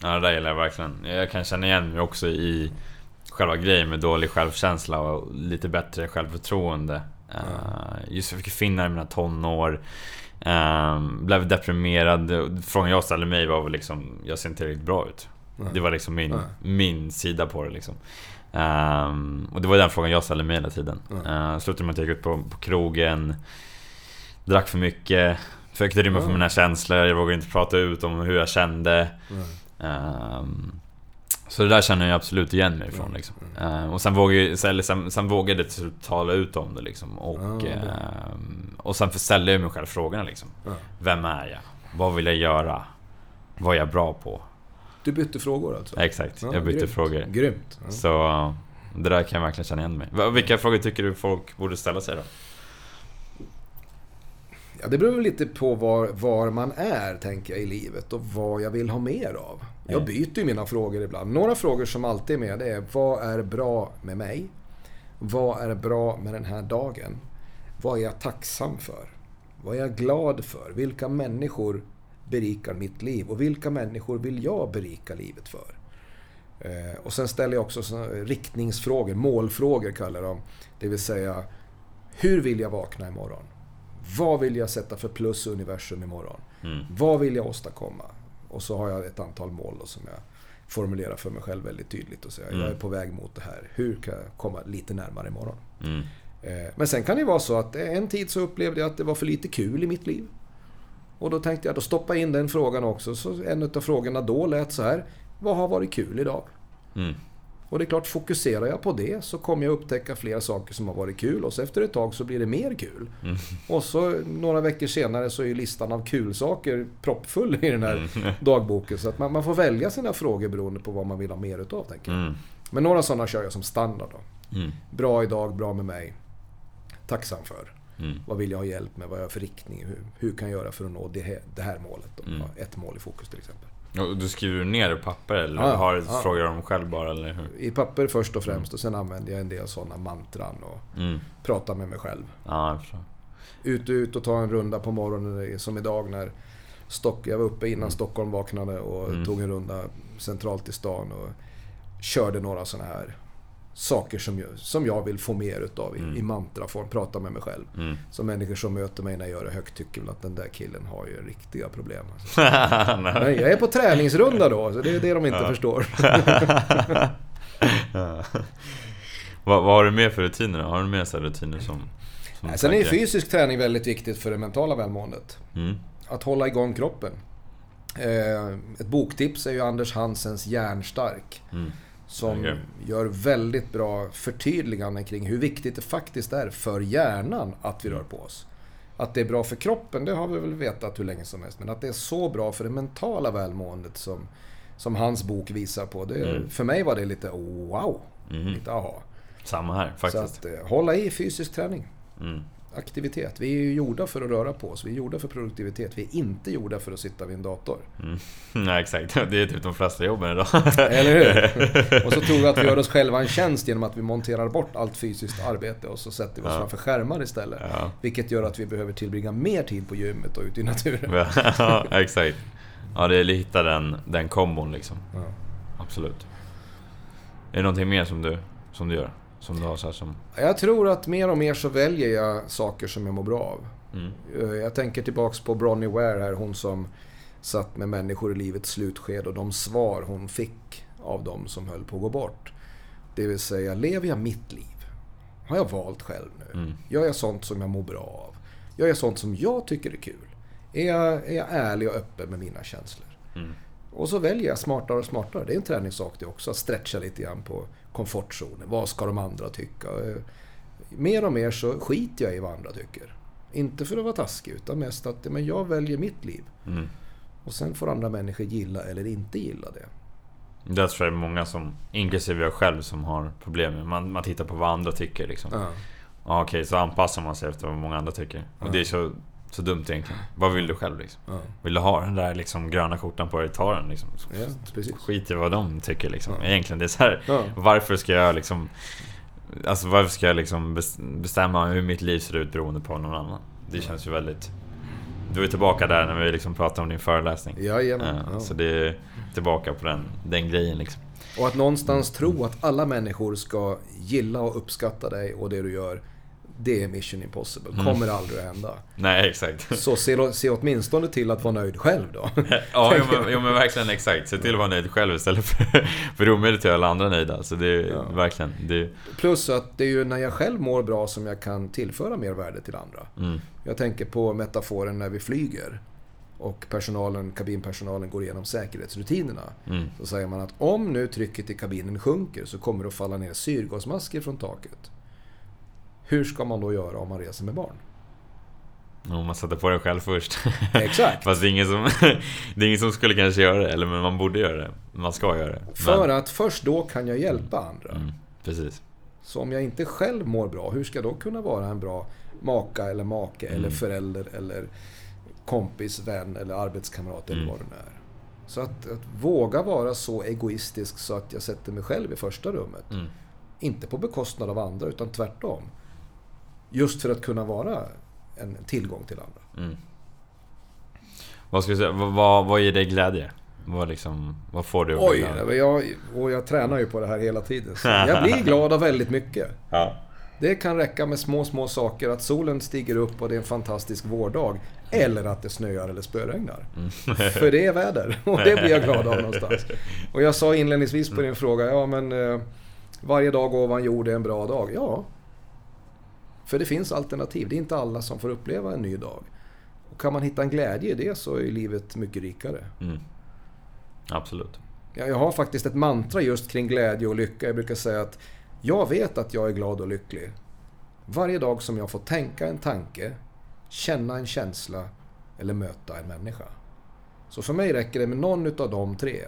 Ja, det där gillar jag verkligen. Jag kan känna igen mig också i själva grejen med dålig självkänsla och lite bättre självförtroende. Uh, just jag fick finna i mina tonår. Um, blev deprimerad. Frågan jag ställde mig var liksom, jag ser inte riktigt bra ut. Nej. Det var liksom min, min sida på det liksom. Um, och det var den frågan jag ställde mig hela tiden. Uh, slutade med att jag gick ut på, på krogen, drack för mycket, försökte rymma från mina känslor, jag vågade inte prata ut om hur jag kände. Um, så det där känner jag absolut igen mig ifrån liksom. Uh, och sen vågade, eller sen, sen vågade jag till tala ut om det liksom. Och, uh, och sen ställde jag mig själv frågorna liksom. Vem är jag? Vad vill jag göra? Vad är jag bra på? Du bytte frågor alltså? Exakt, ja, jag bytte grymt. frågor. Grymt. Ja. Så det där kan jag verkligen känna igen mig. Vilka frågor tycker du folk borde ställa sig då? Ja, det beror lite på var, var man är, tänker jag, i livet och vad jag vill ha mer av. Jag byter ju mina frågor ibland. Några frågor som alltid är med det är Vad är bra med mig? Vad är bra med den här dagen? Vad är jag tacksam för? Vad är jag glad för? Vilka människor berikar mitt liv? Och vilka människor vill jag berika livet för? Eh, och sen ställer jag också riktningsfrågor, målfrågor kallar jag dem. Det vill säga, hur vill jag vakna imorgon? Vad vill jag sätta för plus i universum imorgon? Mm. Vad vill jag åstadkomma? Och så har jag ett antal mål då som jag formulerar för mig själv väldigt tydligt och säger mm. jag är på väg mot det här. Hur kan jag komma lite närmare imorgon? Mm. Men sen kan det vara så att en tid så upplevde jag att det var för lite kul i mitt liv. Och då tänkte jag, då stoppa in den frågan också. Så en av frågorna då lät så här. Vad har varit kul idag? Mm. Och det är klart, fokuserar jag på det så kommer jag upptäcka flera saker som har varit kul och så efter ett tag så blir det mer kul. Mm. Och så några veckor senare så är listan av kulsaker proppfull i den här mm. dagboken. Så att man, man, får välja sina frågor beroende på vad man vill ha mer utav, tänker jag. Mm. Men några sådana kör jag som standard då. Mm. Bra idag, bra med mig. Tacksam för. Mm. Vad vill jag ha hjälp med? Vad har jag för riktning? Hur, hur kan jag göra för att nå det här, det här målet? Mm. ett mål i fokus till exempel. Och du skriver ner i papper eller ja, har ja. frågar dem själv bara? Eller hur? I papper först och främst och sen använder jag en del sådana mantran och mm. pratar med mig själv. Ja, ut och ut och ta en runda på morgonen som idag när Stock, jag var uppe innan mm. Stockholm vaknade och mm. tog en runda centralt i stan och körde några sådana här saker som jag, som jag vill få mer utav i, mm. i mantraform, prata med mig själv. Mm. Så människor som möter mig när jag gör det högt tycker väl att den där killen har ju riktiga problem. Alltså. Men jag är på träningsrunda då, så det är det de inte förstår. vad, vad, har du mer för rutiner? Har du mer så rutiner som... som Nej, sen är fysisk träning väldigt viktigt för det mentala välmåendet. Mm. Att hålla igång kroppen. Eh, ett boktips är ju Anders Hansens Järnstark. Mm. Som gör väldigt bra förtydliganden kring hur viktigt det faktiskt är för hjärnan att vi rör på oss. Att det är bra för kroppen, det har vi väl vetat hur länge som helst. Men att det är så bra för det mentala välmåendet som, som hans bok visar på. Det, mm. För mig var det lite wow. Mm. Lite aha. Samma här faktiskt. Så att eh, hålla i fysisk träning. Mm aktivitet. Vi är ju gjorda för att röra på oss. Vi är gjorda för produktivitet. Vi är inte gjorda för att sitta vid en dator. Mm. Nej, exakt. Det är typ de flesta jobben idag. Eller hur? Och så tror vi att vi gör oss själva en tjänst genom att vi monterar bort allt fysiskt arbete och så sätter vi oss ja. framför skärmar istället. Ja. Vilket gör att vi behöver tillbringa mer tid på gymmet och ute i naturen. Ja, exakt. Ja, det är att hitta den, den kombon liksom. Ja. Absolut. Är det någonting mer som du, som du gör? Som du har så som... Jag tror att mer och mer så väljer jag saker som jag mår bra av. Mm. Eh, jag tänker tillbaks på Bronnie Ware här, hon som satt med människor i livets slutskede och de svar hon fick av dem som höll på att gå bort. Det vill säga, lever jag mitt liv? Har jag valt själv nu? Mm. Gör jag sånt som jag mår bra av? Gör jag sånt som jag tycker är kul? Är jag, är jag ärlig och öppen med mina känslor? Mm. Och så väljer jag smartare och smartare. Det är en träningssak det också, att stretcha lite grann på komfortzonen. Vad ska de andra tycka? Mer och mer så skiter jag i vad andra tycker. Inte för att vara taskig, utan mest att men jag väljer mitt liv. Mm. Och sen får andra människor gilla eller inte gilla det. Det tror jag är många som, inklusive jag själv, som har problem med. Man, man tittar på vad andra tycker liksom. Ja. Okej, så anpassar man sig efter vad många andra tycker. Och ja. det är så så dumt egentligen. Vad vill du själv liksom? Ja. Vill du ha den där liksom gröna skjortan på dig, ta den liksom. Ja, Skit i vad de tycker liksom. Ja. Egentligen, det är så här, ja. Varför ska jag liksom... Alltså varför ska jag liksom bestämma hur mitt liv ser ut beroende på någon annan? Det känns ju väldigt... Du är tillbaka där när vi liksom pratar om din föreläsning. Jajamän, ja, Så det är tillbaka på den, den grejen liksom. Och att någonstans tro att alla människor ska gilla och uppskatta dig och det du gör det är mission impossible. Mm. Kommer aldrig att hända. Nej, exakt. Så se, se åtminstone till att vara nöjd själv då. Ja, jo, men, jo, men verkligen exakt. Se till att vara nöjd själv istället för, för omöjligt att göra alla andra nöjda. Så det är Ja. verkligen... Det, Plus att det är ju när jag själv mår bra som jag kan tillföra mer värde till andra. mm, Jag tänker på metaforen när vi flyger och personalen, kabinpersonalen går igenom säkerhetsrutinerna. mm, Så säger man att om nu trycket i kabinen sjunker så kommer det att falla ner syrgasmasker från taket. Hur ska man då göra om man reser med barn? och man sätter på den själv först. Exakt! Fast det är, ingen som, det är ingen som skulle kanske göra det, eller men man borde göra det. Man ska göra det. Men, För att först då kan jag hjälpa andra. mm, precis. Så om jag inte själv mår bra, hur ska jag då kunna vara en bra maka eller make eller förälder eller kompis, vän eller arbetskamrat eller Mm. vad det nu är. Så att, att våga vara så egoistisk så att jag sätter mig själv i första rummet. Mm. Inte på bekostnad av andra, utan tvärtom. Just för att kunna vara en tillgång till andra. Mm. Vad ska du säga, vad, vad, ger dig glädje? Vad, liksom, vad får du Oj, glad? jag, och jag tränar ju på det här hela tiden. Så jag blir glad av väldigt mycket. Ja. Det kan räcka med små, små saker. Att solen stiger upp och det är en fantastisk vårdag. Eller att det snöar eller spöregnar. För det är väder och det blir jag glad av någonstans. Och jag sa inledningsvis på din fråga, ja men eh, varje dag ovan jord är en bra dag. Ja. För det finns alternativ. Det är inte alla som får uppleva en ny dag. Och kan man hitta en glädje i det så är livet mycket rikare. Mm. Absolut. Ja, Jag har faktiskt ett mantra just kring glädje och lycka. Jag brukar säga att jag vet att jag är glad och lycklig. Varje dag som jag får tänka en tanke, känna en känsla eller möta en människa. Så för mig räcker det med någon utav de tre.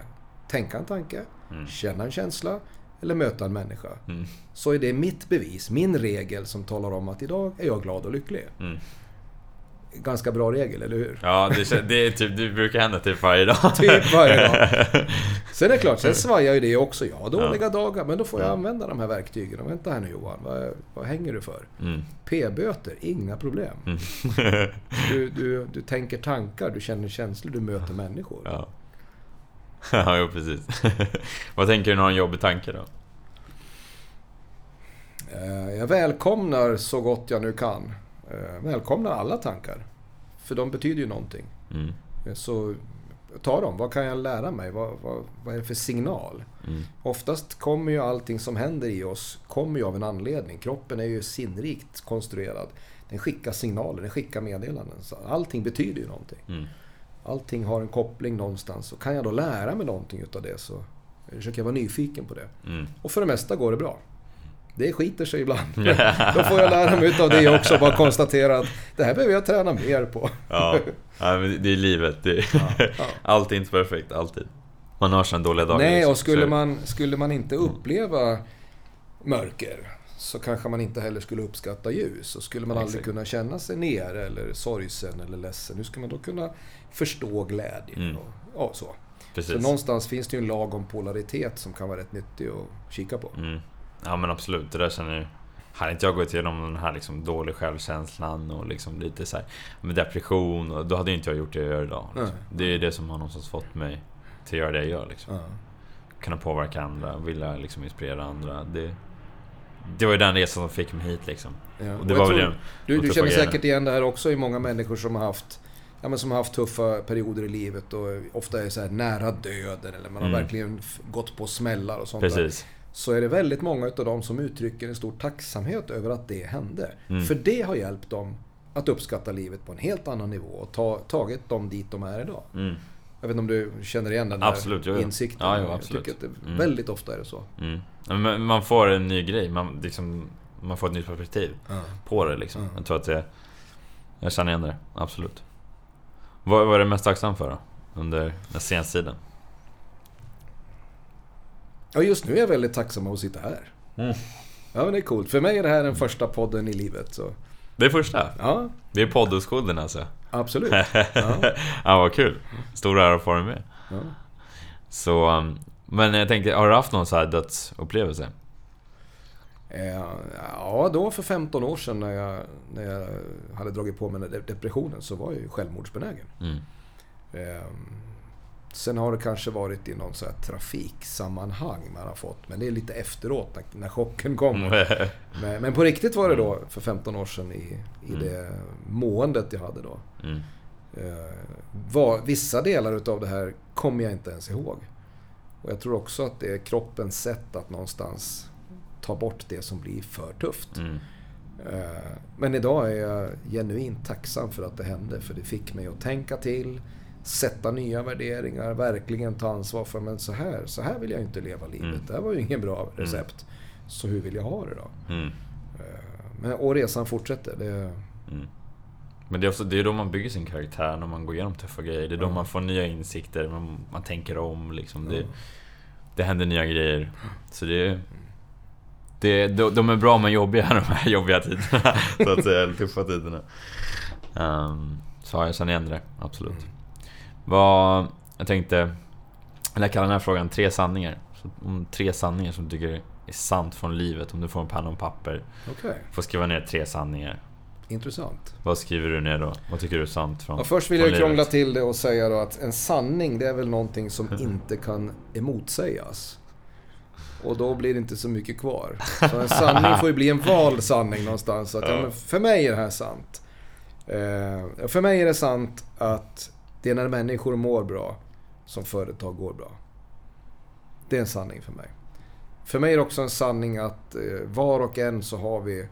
Tänka en tanke, känna en känsla eller möta en människa. Mm. Så är det mitt bevis, min regel som talar om att idag är jag glad och lycklig. Mm. Ganska bra regel, eller hur? Ja, det, det, är typ, det brukar hända typ varje dag. Typ varje dag. Sen är det klart, sen svajar ju det också. Jag har dåliga dagar, men då får jag använda de här verktygen. Och vänta här nu Johan, vad, vad hänger du för? Mm. P-böter, inga problem. Mm. Du, du, du tänker tankar, du känner känslor, du möter människor. ja. ja, jo precis. vad tänker du när du har en jobbig tanke då? Eh, Jag välkomnar så gott jag nu kan. Eh, Välkomnar alla tankar. För de betyder ju någonting. Mm. Eh, Så ta dem. Vad kan jag lära mig? Vad, vad, vad är det för signal? Mm. Oftast kommer ju allting som händer i oss kommer ju av en anledning. Kroppen är ju sinnrikt konstruerad. Den skickar signaler, den skickar meddelanden. Så allting betyder ju någonting. Mm. Allting har en koppling någonstans. Och kan jag då lära mig någonting utav det så försöker jag vara nyfiken på det. Mm. Och för det mesta går det bra. Det skiter sig ibland. Då får jag lära mig utav det också. Bara konstatera att det här behöver jag träna mer på. Ja. ja, men det är livet. Det är... ja. Allt är inte perfekt, alltid. Man har sina dåliga dagar. Nej, och skulle man, skulle man inte uppleva mörker så kanske man inte heller skulle uppskatta ljus. Och skulle man aldrig kunna känna sig nere eller sorgsen eller ledsen, hur ska man då kunna förstå glädje? Mm. Och, ja, så. Precis. så någonstans finns det ju en lag om polaritet som kan vara rätt nyttig att kika på. Mm. Ja men absolut, det där känner jag. Hade inte jag gått igenom den här liksom dålig självkänslan och liksom lite så här med depression, och då hade inte jag gjort det jag gör idag. Liksom. Det är det som har någonstans fått mig till att göra det jag gör. Liksom. Ja. Kunna påverka andra, vilja liksom inspirera andra. Det, det var ju den resan som fick mig hit liksom. Ja. Och det Och var jag väl tror- det. Du, du känner säkert igen det här också i många människor som har haft Ja, men som har haft tuffa perioder i livet och ofta är så här nära döden eller man har Mm. verkligen gått på smällar och sånt där. Precis. Så är det väldigt många utav dem som uttrycker en stor tacksamhet över att det hände. Mm. För det har hjälpt dem att uppskatta livet på en helt annan nivå och ta, tagit dem dit de är idag. Mm. Jag vet inte om du känner igen den där Absolut, jo, jo. insikten? Ja, jo, Jag absolut. tycker att det Mm. väldigt ofta är det så. Mm. Men Man får en ny grej, man, liksom, man får ett nytt perspektiv på det liksom. Jag tror att det... Jag känner igen det, absolut. Vad, är du mest tacksam för då? Under den senaste tiden? Ja, just nu är jag väldigt tacksam att sitta här. Mm. Ja, men det är coolt. För mig är det här den första podden i livet. Så. Det är första? Ja, Det är poddoskulden alltså? absolut. Ja, ja, vad kul! Stor ära att få dig med. ja. Så... um, Men jag tänkte, har du haft någon så här dödsupplevelse? Eh, Ja, då för 15 år sedan när jag, när jag hade dragit på mig depressionen så var jag ju självmordsbenägen. Mm. Eh, Sen har det kanske varit i någon så här trafiksammanhang man har fått. Men det är lite efteråt när, när chocken kommer. Men, men, på riktigt var det då för 15 år sedan i, i mm. det måendet jag hade då. Mm. Eh, var, vissa delar utav det här kommer jag inte ens ihåg. Och jag tror också att det är kroppens sätt att någonstans ta bort det som blir för tufft. Mm. Eh, men idag är jag genuint tacksam för att det hände. För det fick mig att tänka till, sätta nya värderingar, verkligen ta ansvar för men så här, så här vill jag inte leva livet. Mm. Det här var ju ingen bra mm. recept. Mm. Så hur vill jag ha det då? Mm. Eh, men, och resan fortsätter. Det... Mm. Men det är, också, det är då man bygger sin karaktär, när man går igenom tuffa grejer. Det är då man får nya insikter, man, man tänker om. Liksom. Det, det händer nya grejer. Så det, det, de, de är bra men jobbiga de här jobbiga tiderna. så att säga, tuffa tiderna. Um, så jag känner igen det, absolut. Mm. Vad, jag tänkte, eller jag kallar den här frågan tre sanningar. Om tre sanningar som du tycker är sant från livet. Om du får en penna och papper. Okay. Får skriva ner tre sanningar. Intressant. Vad skriver du ner då? Vad tycker du är sant från ja, Först vill jag livet? krångla till det och säga då att en sanning det är väl någonting som inte kan emotsägas. Och då blir det inte så mycket kvar. Så en sanning får ju bli en vald sanning någonstans. Att, ja, för mig är det här sant. Eh, för mig är det sant att det är när människor mår bra som företag går bra. Det är en sanning för mig. För mig är det också en sanning att eh, var och en så har vi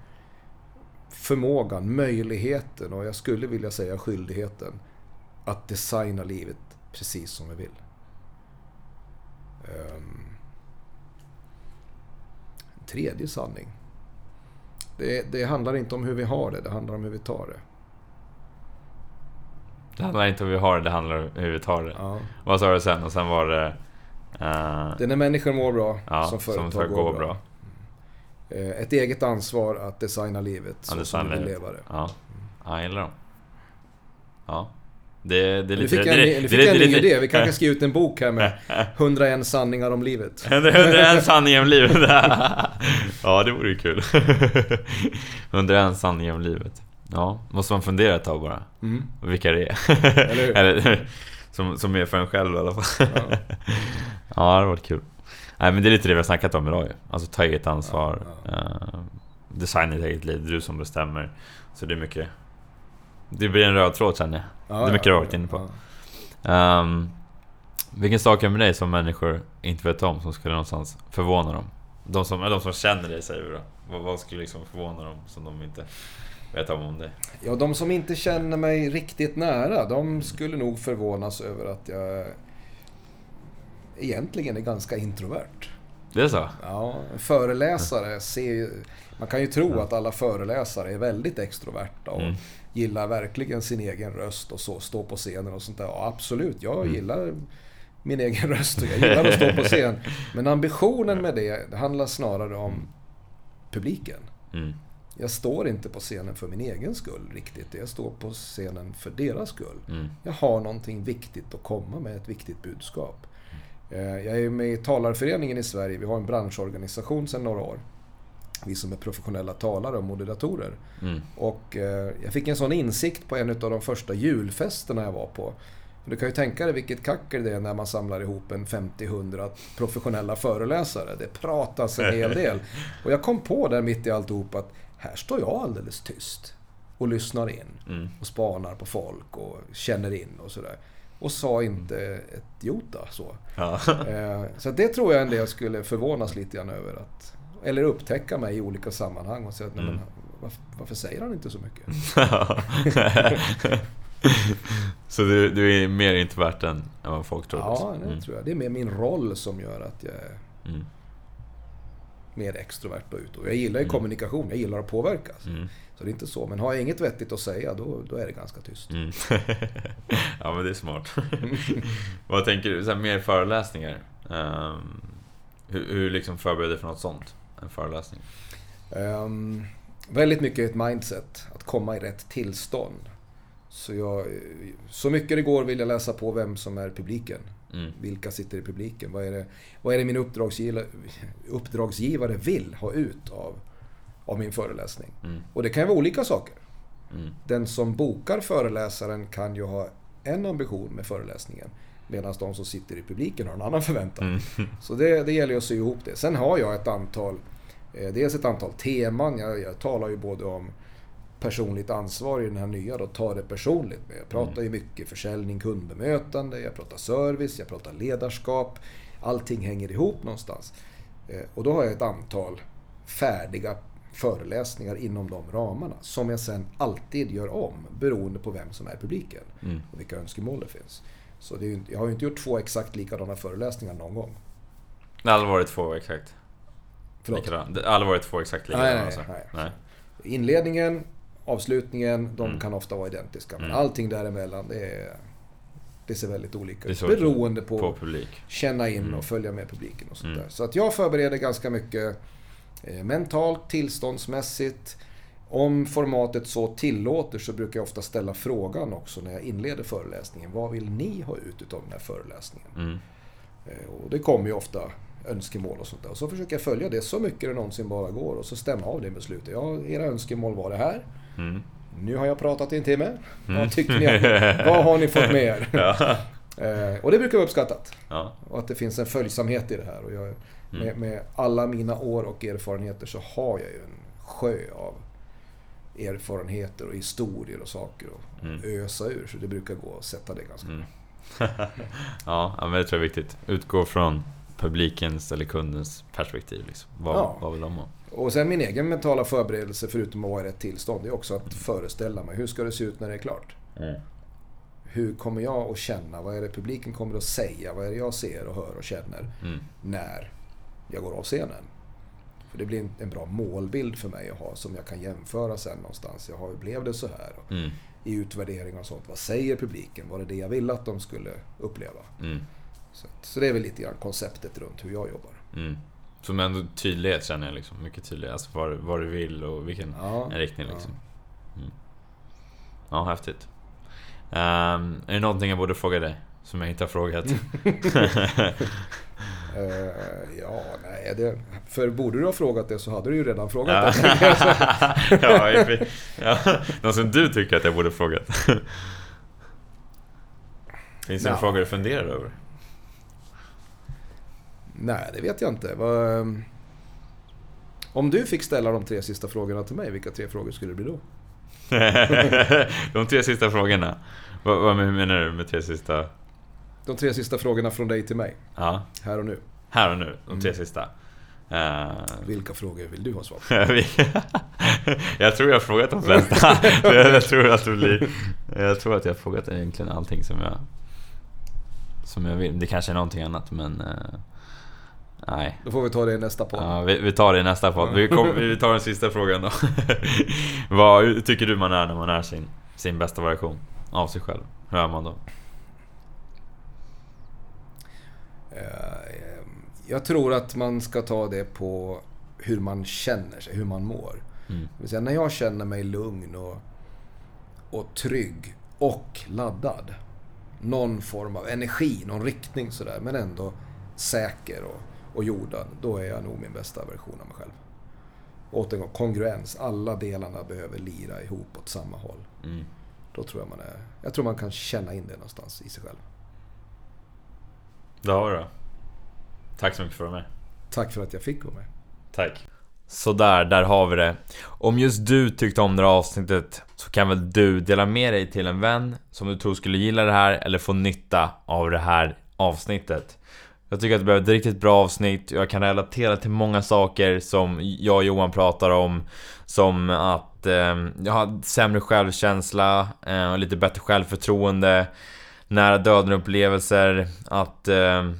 förmågan, möjligheten och jag skulle vilja säga skyldigheten att designa livet precis som vi vill. Um, tredje sanning. Det, det, handlar inte om hur vi har det, det handlar om hur vi tar det. Det handlar inte om hur vi har det, det handlar om hur vi tar det. Ja. Vad sa du sen? Och sen var det... Uh... Det är när människor mår bra ja, som företag som går, går bra. bra. Eh, ett eget ansvar att designa livet så ja, som vi vill leva det. Ja, ja jag gillar dem. Ja. Det, det är lite... Nu fick jag, det, nu fick det, en ny idé. Vi kanske ska ge ut en bok här med 101 sanningar om livet. 101 sanningar om livet. ja, det vore ju kul. 101 sanningar om livet. Ja, måste man fundera ett tag bara. Mm. Vilka det är. Eller, Eller som, som är för en själv i alla fall. Ja, ja det har varit kul. Nej men det är lite det vi har snackat om idag ju. Alltså ta eget ansvar. Ja, ja. Uh, designa ditt eget liv, det är du som bestämmer. Så det är mycket... Det blir en röd tråd känner jag. Ja, det är mycket ja, du har varit inne på. Um, vilken sak är med dig som människor inte vet om som skulle någonstans förvåna dem? De som, de som känner dig säger vi då. Vad, vad skulle liksom förvåna dem som de inte vet om om dig? Ja, de som inte känner mig riktigt nära, de skulle nog förvånas över att jag egentligen är ganska introvert. Det är så? Ja, föreläsare ser Man kan ju tro att alla föreläsare är väldigt extroverta och mm. Gillar verkligen sin egen röst och så, stå på scenen och sånt där. Ja, absolut, jag mm. gillar min egen röst och jag gillar att stå på scen. Men ambitionen med det, det handlar snarare om publiken. Mm. Jag står inte på scenen för min egen skull riktigt. Jag står på scenen för deras skull. Mm. Jag har någonting viktigt att komma med, ett viktigt budskap. Eh, jag är med i Talarföreningen i Sverige. Vi har en branschorganisation sedan några år. Vi som är professionella talare och moderatorer. Mm. Och eh, jag fick en sån insikt på en av de första julfesterna jag var på. Du kan ju tänka dig vilket kackel det är när man samlar ihop en 50-100 professionella föreläsare. Det pratas en hel del. Och jag kom på där mitt i alltihop att här står jag alldeles tyst och lyssnar in. Mm. Och spanar på folk och känner in och sådär och sa inte ett jota. Så, ja. Eh, så det tror jag en del skulle förvånas lite grann över. Att, eller upptäcka mig i olika sammanhang och säga att mm. men, varför, varför, säger han inte så mycket? så du, du, är mer introvert än vad folk tror? Ja, det mm. tror jag. Det är mer min roll som gör att jag är mm. mer extrovert och ut. Och jag gillar ju mm. kommunikation, jag gillar att påverkas. Mm. Så det är inte så. Men har jag inget vettigt att säga, då, då är det ganska tyst. Mm. ja, men det är smart. Vad tänker du? Så här, mer föreläsningar? Um, hur, hur liksom förbereder du för något sånt? En föreläsning? Um, väldigt mycket ett mindset. Att komma i rätt tillstånd. Så, jag, så mycket det går vill jag läsa på vem som är publiken. Mm. Vilka sitter i publiken? Vad är det, vad är det min uppdragsgivare, uppdragsgivare vill ha ut av av min föreläsning. Mm. Och det kan ju vara olika saker. Mm. Den som bokar föreläsaren kan ju ha en ambition med föreläsningen. Medan de som sitter i publiken har en annan förväntan. Mm. Så det, det gäller att sy ihop det. Sen har jag ett antal, eh, dels ett antal teman. Jag, jag talar ju både om personligt ansvar i den här nya då, ta det personligt. Men jag pratar ju mycket försäljning, kundbemötande, jag pratar service, jag pratar ledarskap. Allting hänger ihop någonstans. Eh, Och då har jag ett antal färdiga föreläsningar inom de ramarna som jag sen alltid gör om beroende på vem som är publiken Mm. och vilka önskemål det finns. Så det är jag har ju inte gjort två exakt likadana föreläsningar någon gång. Det har aldrig varit två exakt Förlåt. likadana. Det har aldrig varit två exakt likadana Nej, nej, alltså. nej. nej. Inledningen, avslutningen, de Mm. kan ofta vara identiska. Men Mm. allting däremellan, det, är, det ser väldigt olika ut. Beroende på, På publik. känna in Mm. och följa med publiken och sånt Mm. där. Så att jag förbereder ganska mycket eh, mentalt, tillståndsmässigt. Om formatet så tillåter så brukar jag ofta ställa frågan också när jag inleder föreläsningen. Vad vill ni ha ut utav den här föreläsningen? Mm. Eh, Och det kommer ju ofta önskemål och sånt där. Och så försöker jag följa det så mycket det någonsin bara går och så stämma av det med slutet. Ja, era önskemål var det här. Mm. Nu har jag pratat i en timme. Mm. Vad tycker ni? Vad har ni fått med er? Ja. Eh, Och det brukar vara uppskattat. ja. Och att det finns en följsamhet i det här. Och jag, Mm. med, med alla mina år och erfarenheter så har jag ju en sjö av erfarenheter och historier och saker att Mm. ösa ur. Så det brukar gå att sätta det ganska Mm. ja, men det tror jag är viktigt. Utgå från publikens eller kundens perspektiv. Liksom. Vad, Ja. vad vill de ha? Och sen min egen mentala förberedelse, förutom att vara i rätt tillstånd, det är också att föreställa mig. Hur ska det se ut när det är klart? Hur kommer jag att känna? Vad är det publiken kommer att säga? Vad är det jag ser och hör och känner Mm. när jag går av scenen? För det blir en- en bra målbild för mig att ha som jag kan jämföra sen någonstans. Jag har ju, blev det så här? Och Mm. I utvärdering och sånt. Vad säger publiken? Var det det jag ville att de skulle uppleva? Mm. Så, så det är väl lite grann konceptet runt hur jag jobbar. Mm. Som ändå tydlighet känner jag liksom. Mycket tydlighet. Alltså vad, vad du vill och vilken Ja, riktning liksom. Mm. Ja, häftigt. Ehm, är det någonting jag borde fråga dig? Som jag inte har frågat? Eh, ja, nej. Det, för borde du ha frågat det så hade du ju redan frågat ja. det. ja, ja, någon som du tycker att jag borde frågat? Finns det Ja. en fråga du funderar över? Nej, det vet jag inte. Ehm, om du fick ställa de tre sista frågorna till mig, vilka tre frågor skulle det bli då? De tre sista frågorna. Vad, vad menar du med tre sista? De tre sista frågorna från dig till mig, Ja, här och nu. här och nu. De tre Mm. sista. Eh, Vilka frågor vill du ha svar på? jag tror jag har frågat de flesta. jag, tror att det blir, jag tror att jag har frågat egentligen allting som jag Som jag vill. Det kanske är någonting annat men eh, Nej. Då får vi ta det i nästa podd. Ja, vi, vi tar det i nästa podd. Vi, kom, vi tar den sista frågan då. Vad tycker du man är när man är sin, sin bästa version av sig själv? Hur är man då? Eh, Jag tror att man ska ta det på hur man känner sig, hur man mår. Mm. Säga, när jag känner mig lugn och, och trygg och laddad. Någon form av energi, någon riktning sådär, men ändå säker och, och jordad. Då är jag nog min bästa version av mig själv. Återigen, kongruens. Alla delarna behöver lira ihop åt samma håll. Mm. Då tror jag man är... Jag tror man kan känna in det någonstans i sig själv. Det har du. Tack så mycket för att du var med. Tack för att jag fick vara med. Tack. Sådär, där har vi det. Om just du tyckte om det här avsnittet så kan väl du dela med dig till en vän som du tror skulle gilla det här eller få nytta av det här avsnittet. Jag tycker att det blev ett riktigt bra avsnitt. Jag kan relatera till många saker som jag och Johan pratar om. Som att eh, jag har sämre självkänsla eh, och lite bättre självförtroende. Nära döden-upplevelser. Att eh,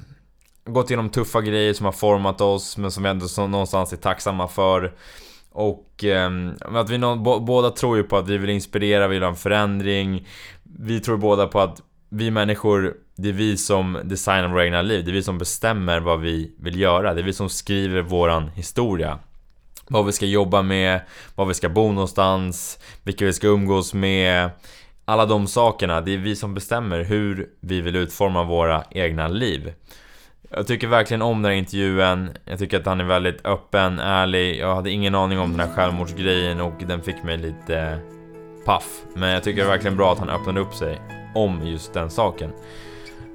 gått igenom tuffa grejer som har format oss men som vi ändå så någonstans är tacksamma för. Och eh, att vi nå- bo- båda tror ju på att vi vill inspirera, vi vill ha en förändring. Vi tror båda på att vi människor, det är vi som designar våra egna liv. Det är vi som bestämmer vad vi vill göra. Det är vi som skriver våran historia. Vad vi ska jobba med, var vi ska bo någonstans, vilka vi ska umgås med. Alla de sakerna, det är vi som bestämmer hur vi vill utforma våra egna liv. Jag tycker verkligen om den här intervjun. Jag tycker att han är väldigt öppen, ärlig. Jag hade ingen aning om den här självmordsgrejen och den fick mig lite eh, paff. Men jag tycker det är verkligen bra att han öppnade upp sig om just den saken.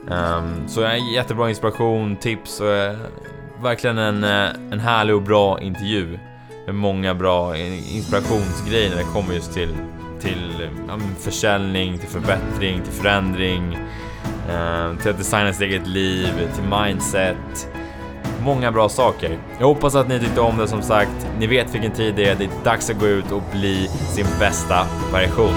Um, så en jättebra inspiration, tips och uh, verkligen en, uh, en härlig och bra intervju. Med många bra inspirationsgrejer när det kommer just till, till ja, försäljning, till förbättring, till förändring. eh, till att designa sitt eget liv, till mindset. Många bra saker. Jag hoppas att ni tyckte om det som sagt. Ni vet vilken tid det är. Det är dags att gå ut och bli sin bästa variation.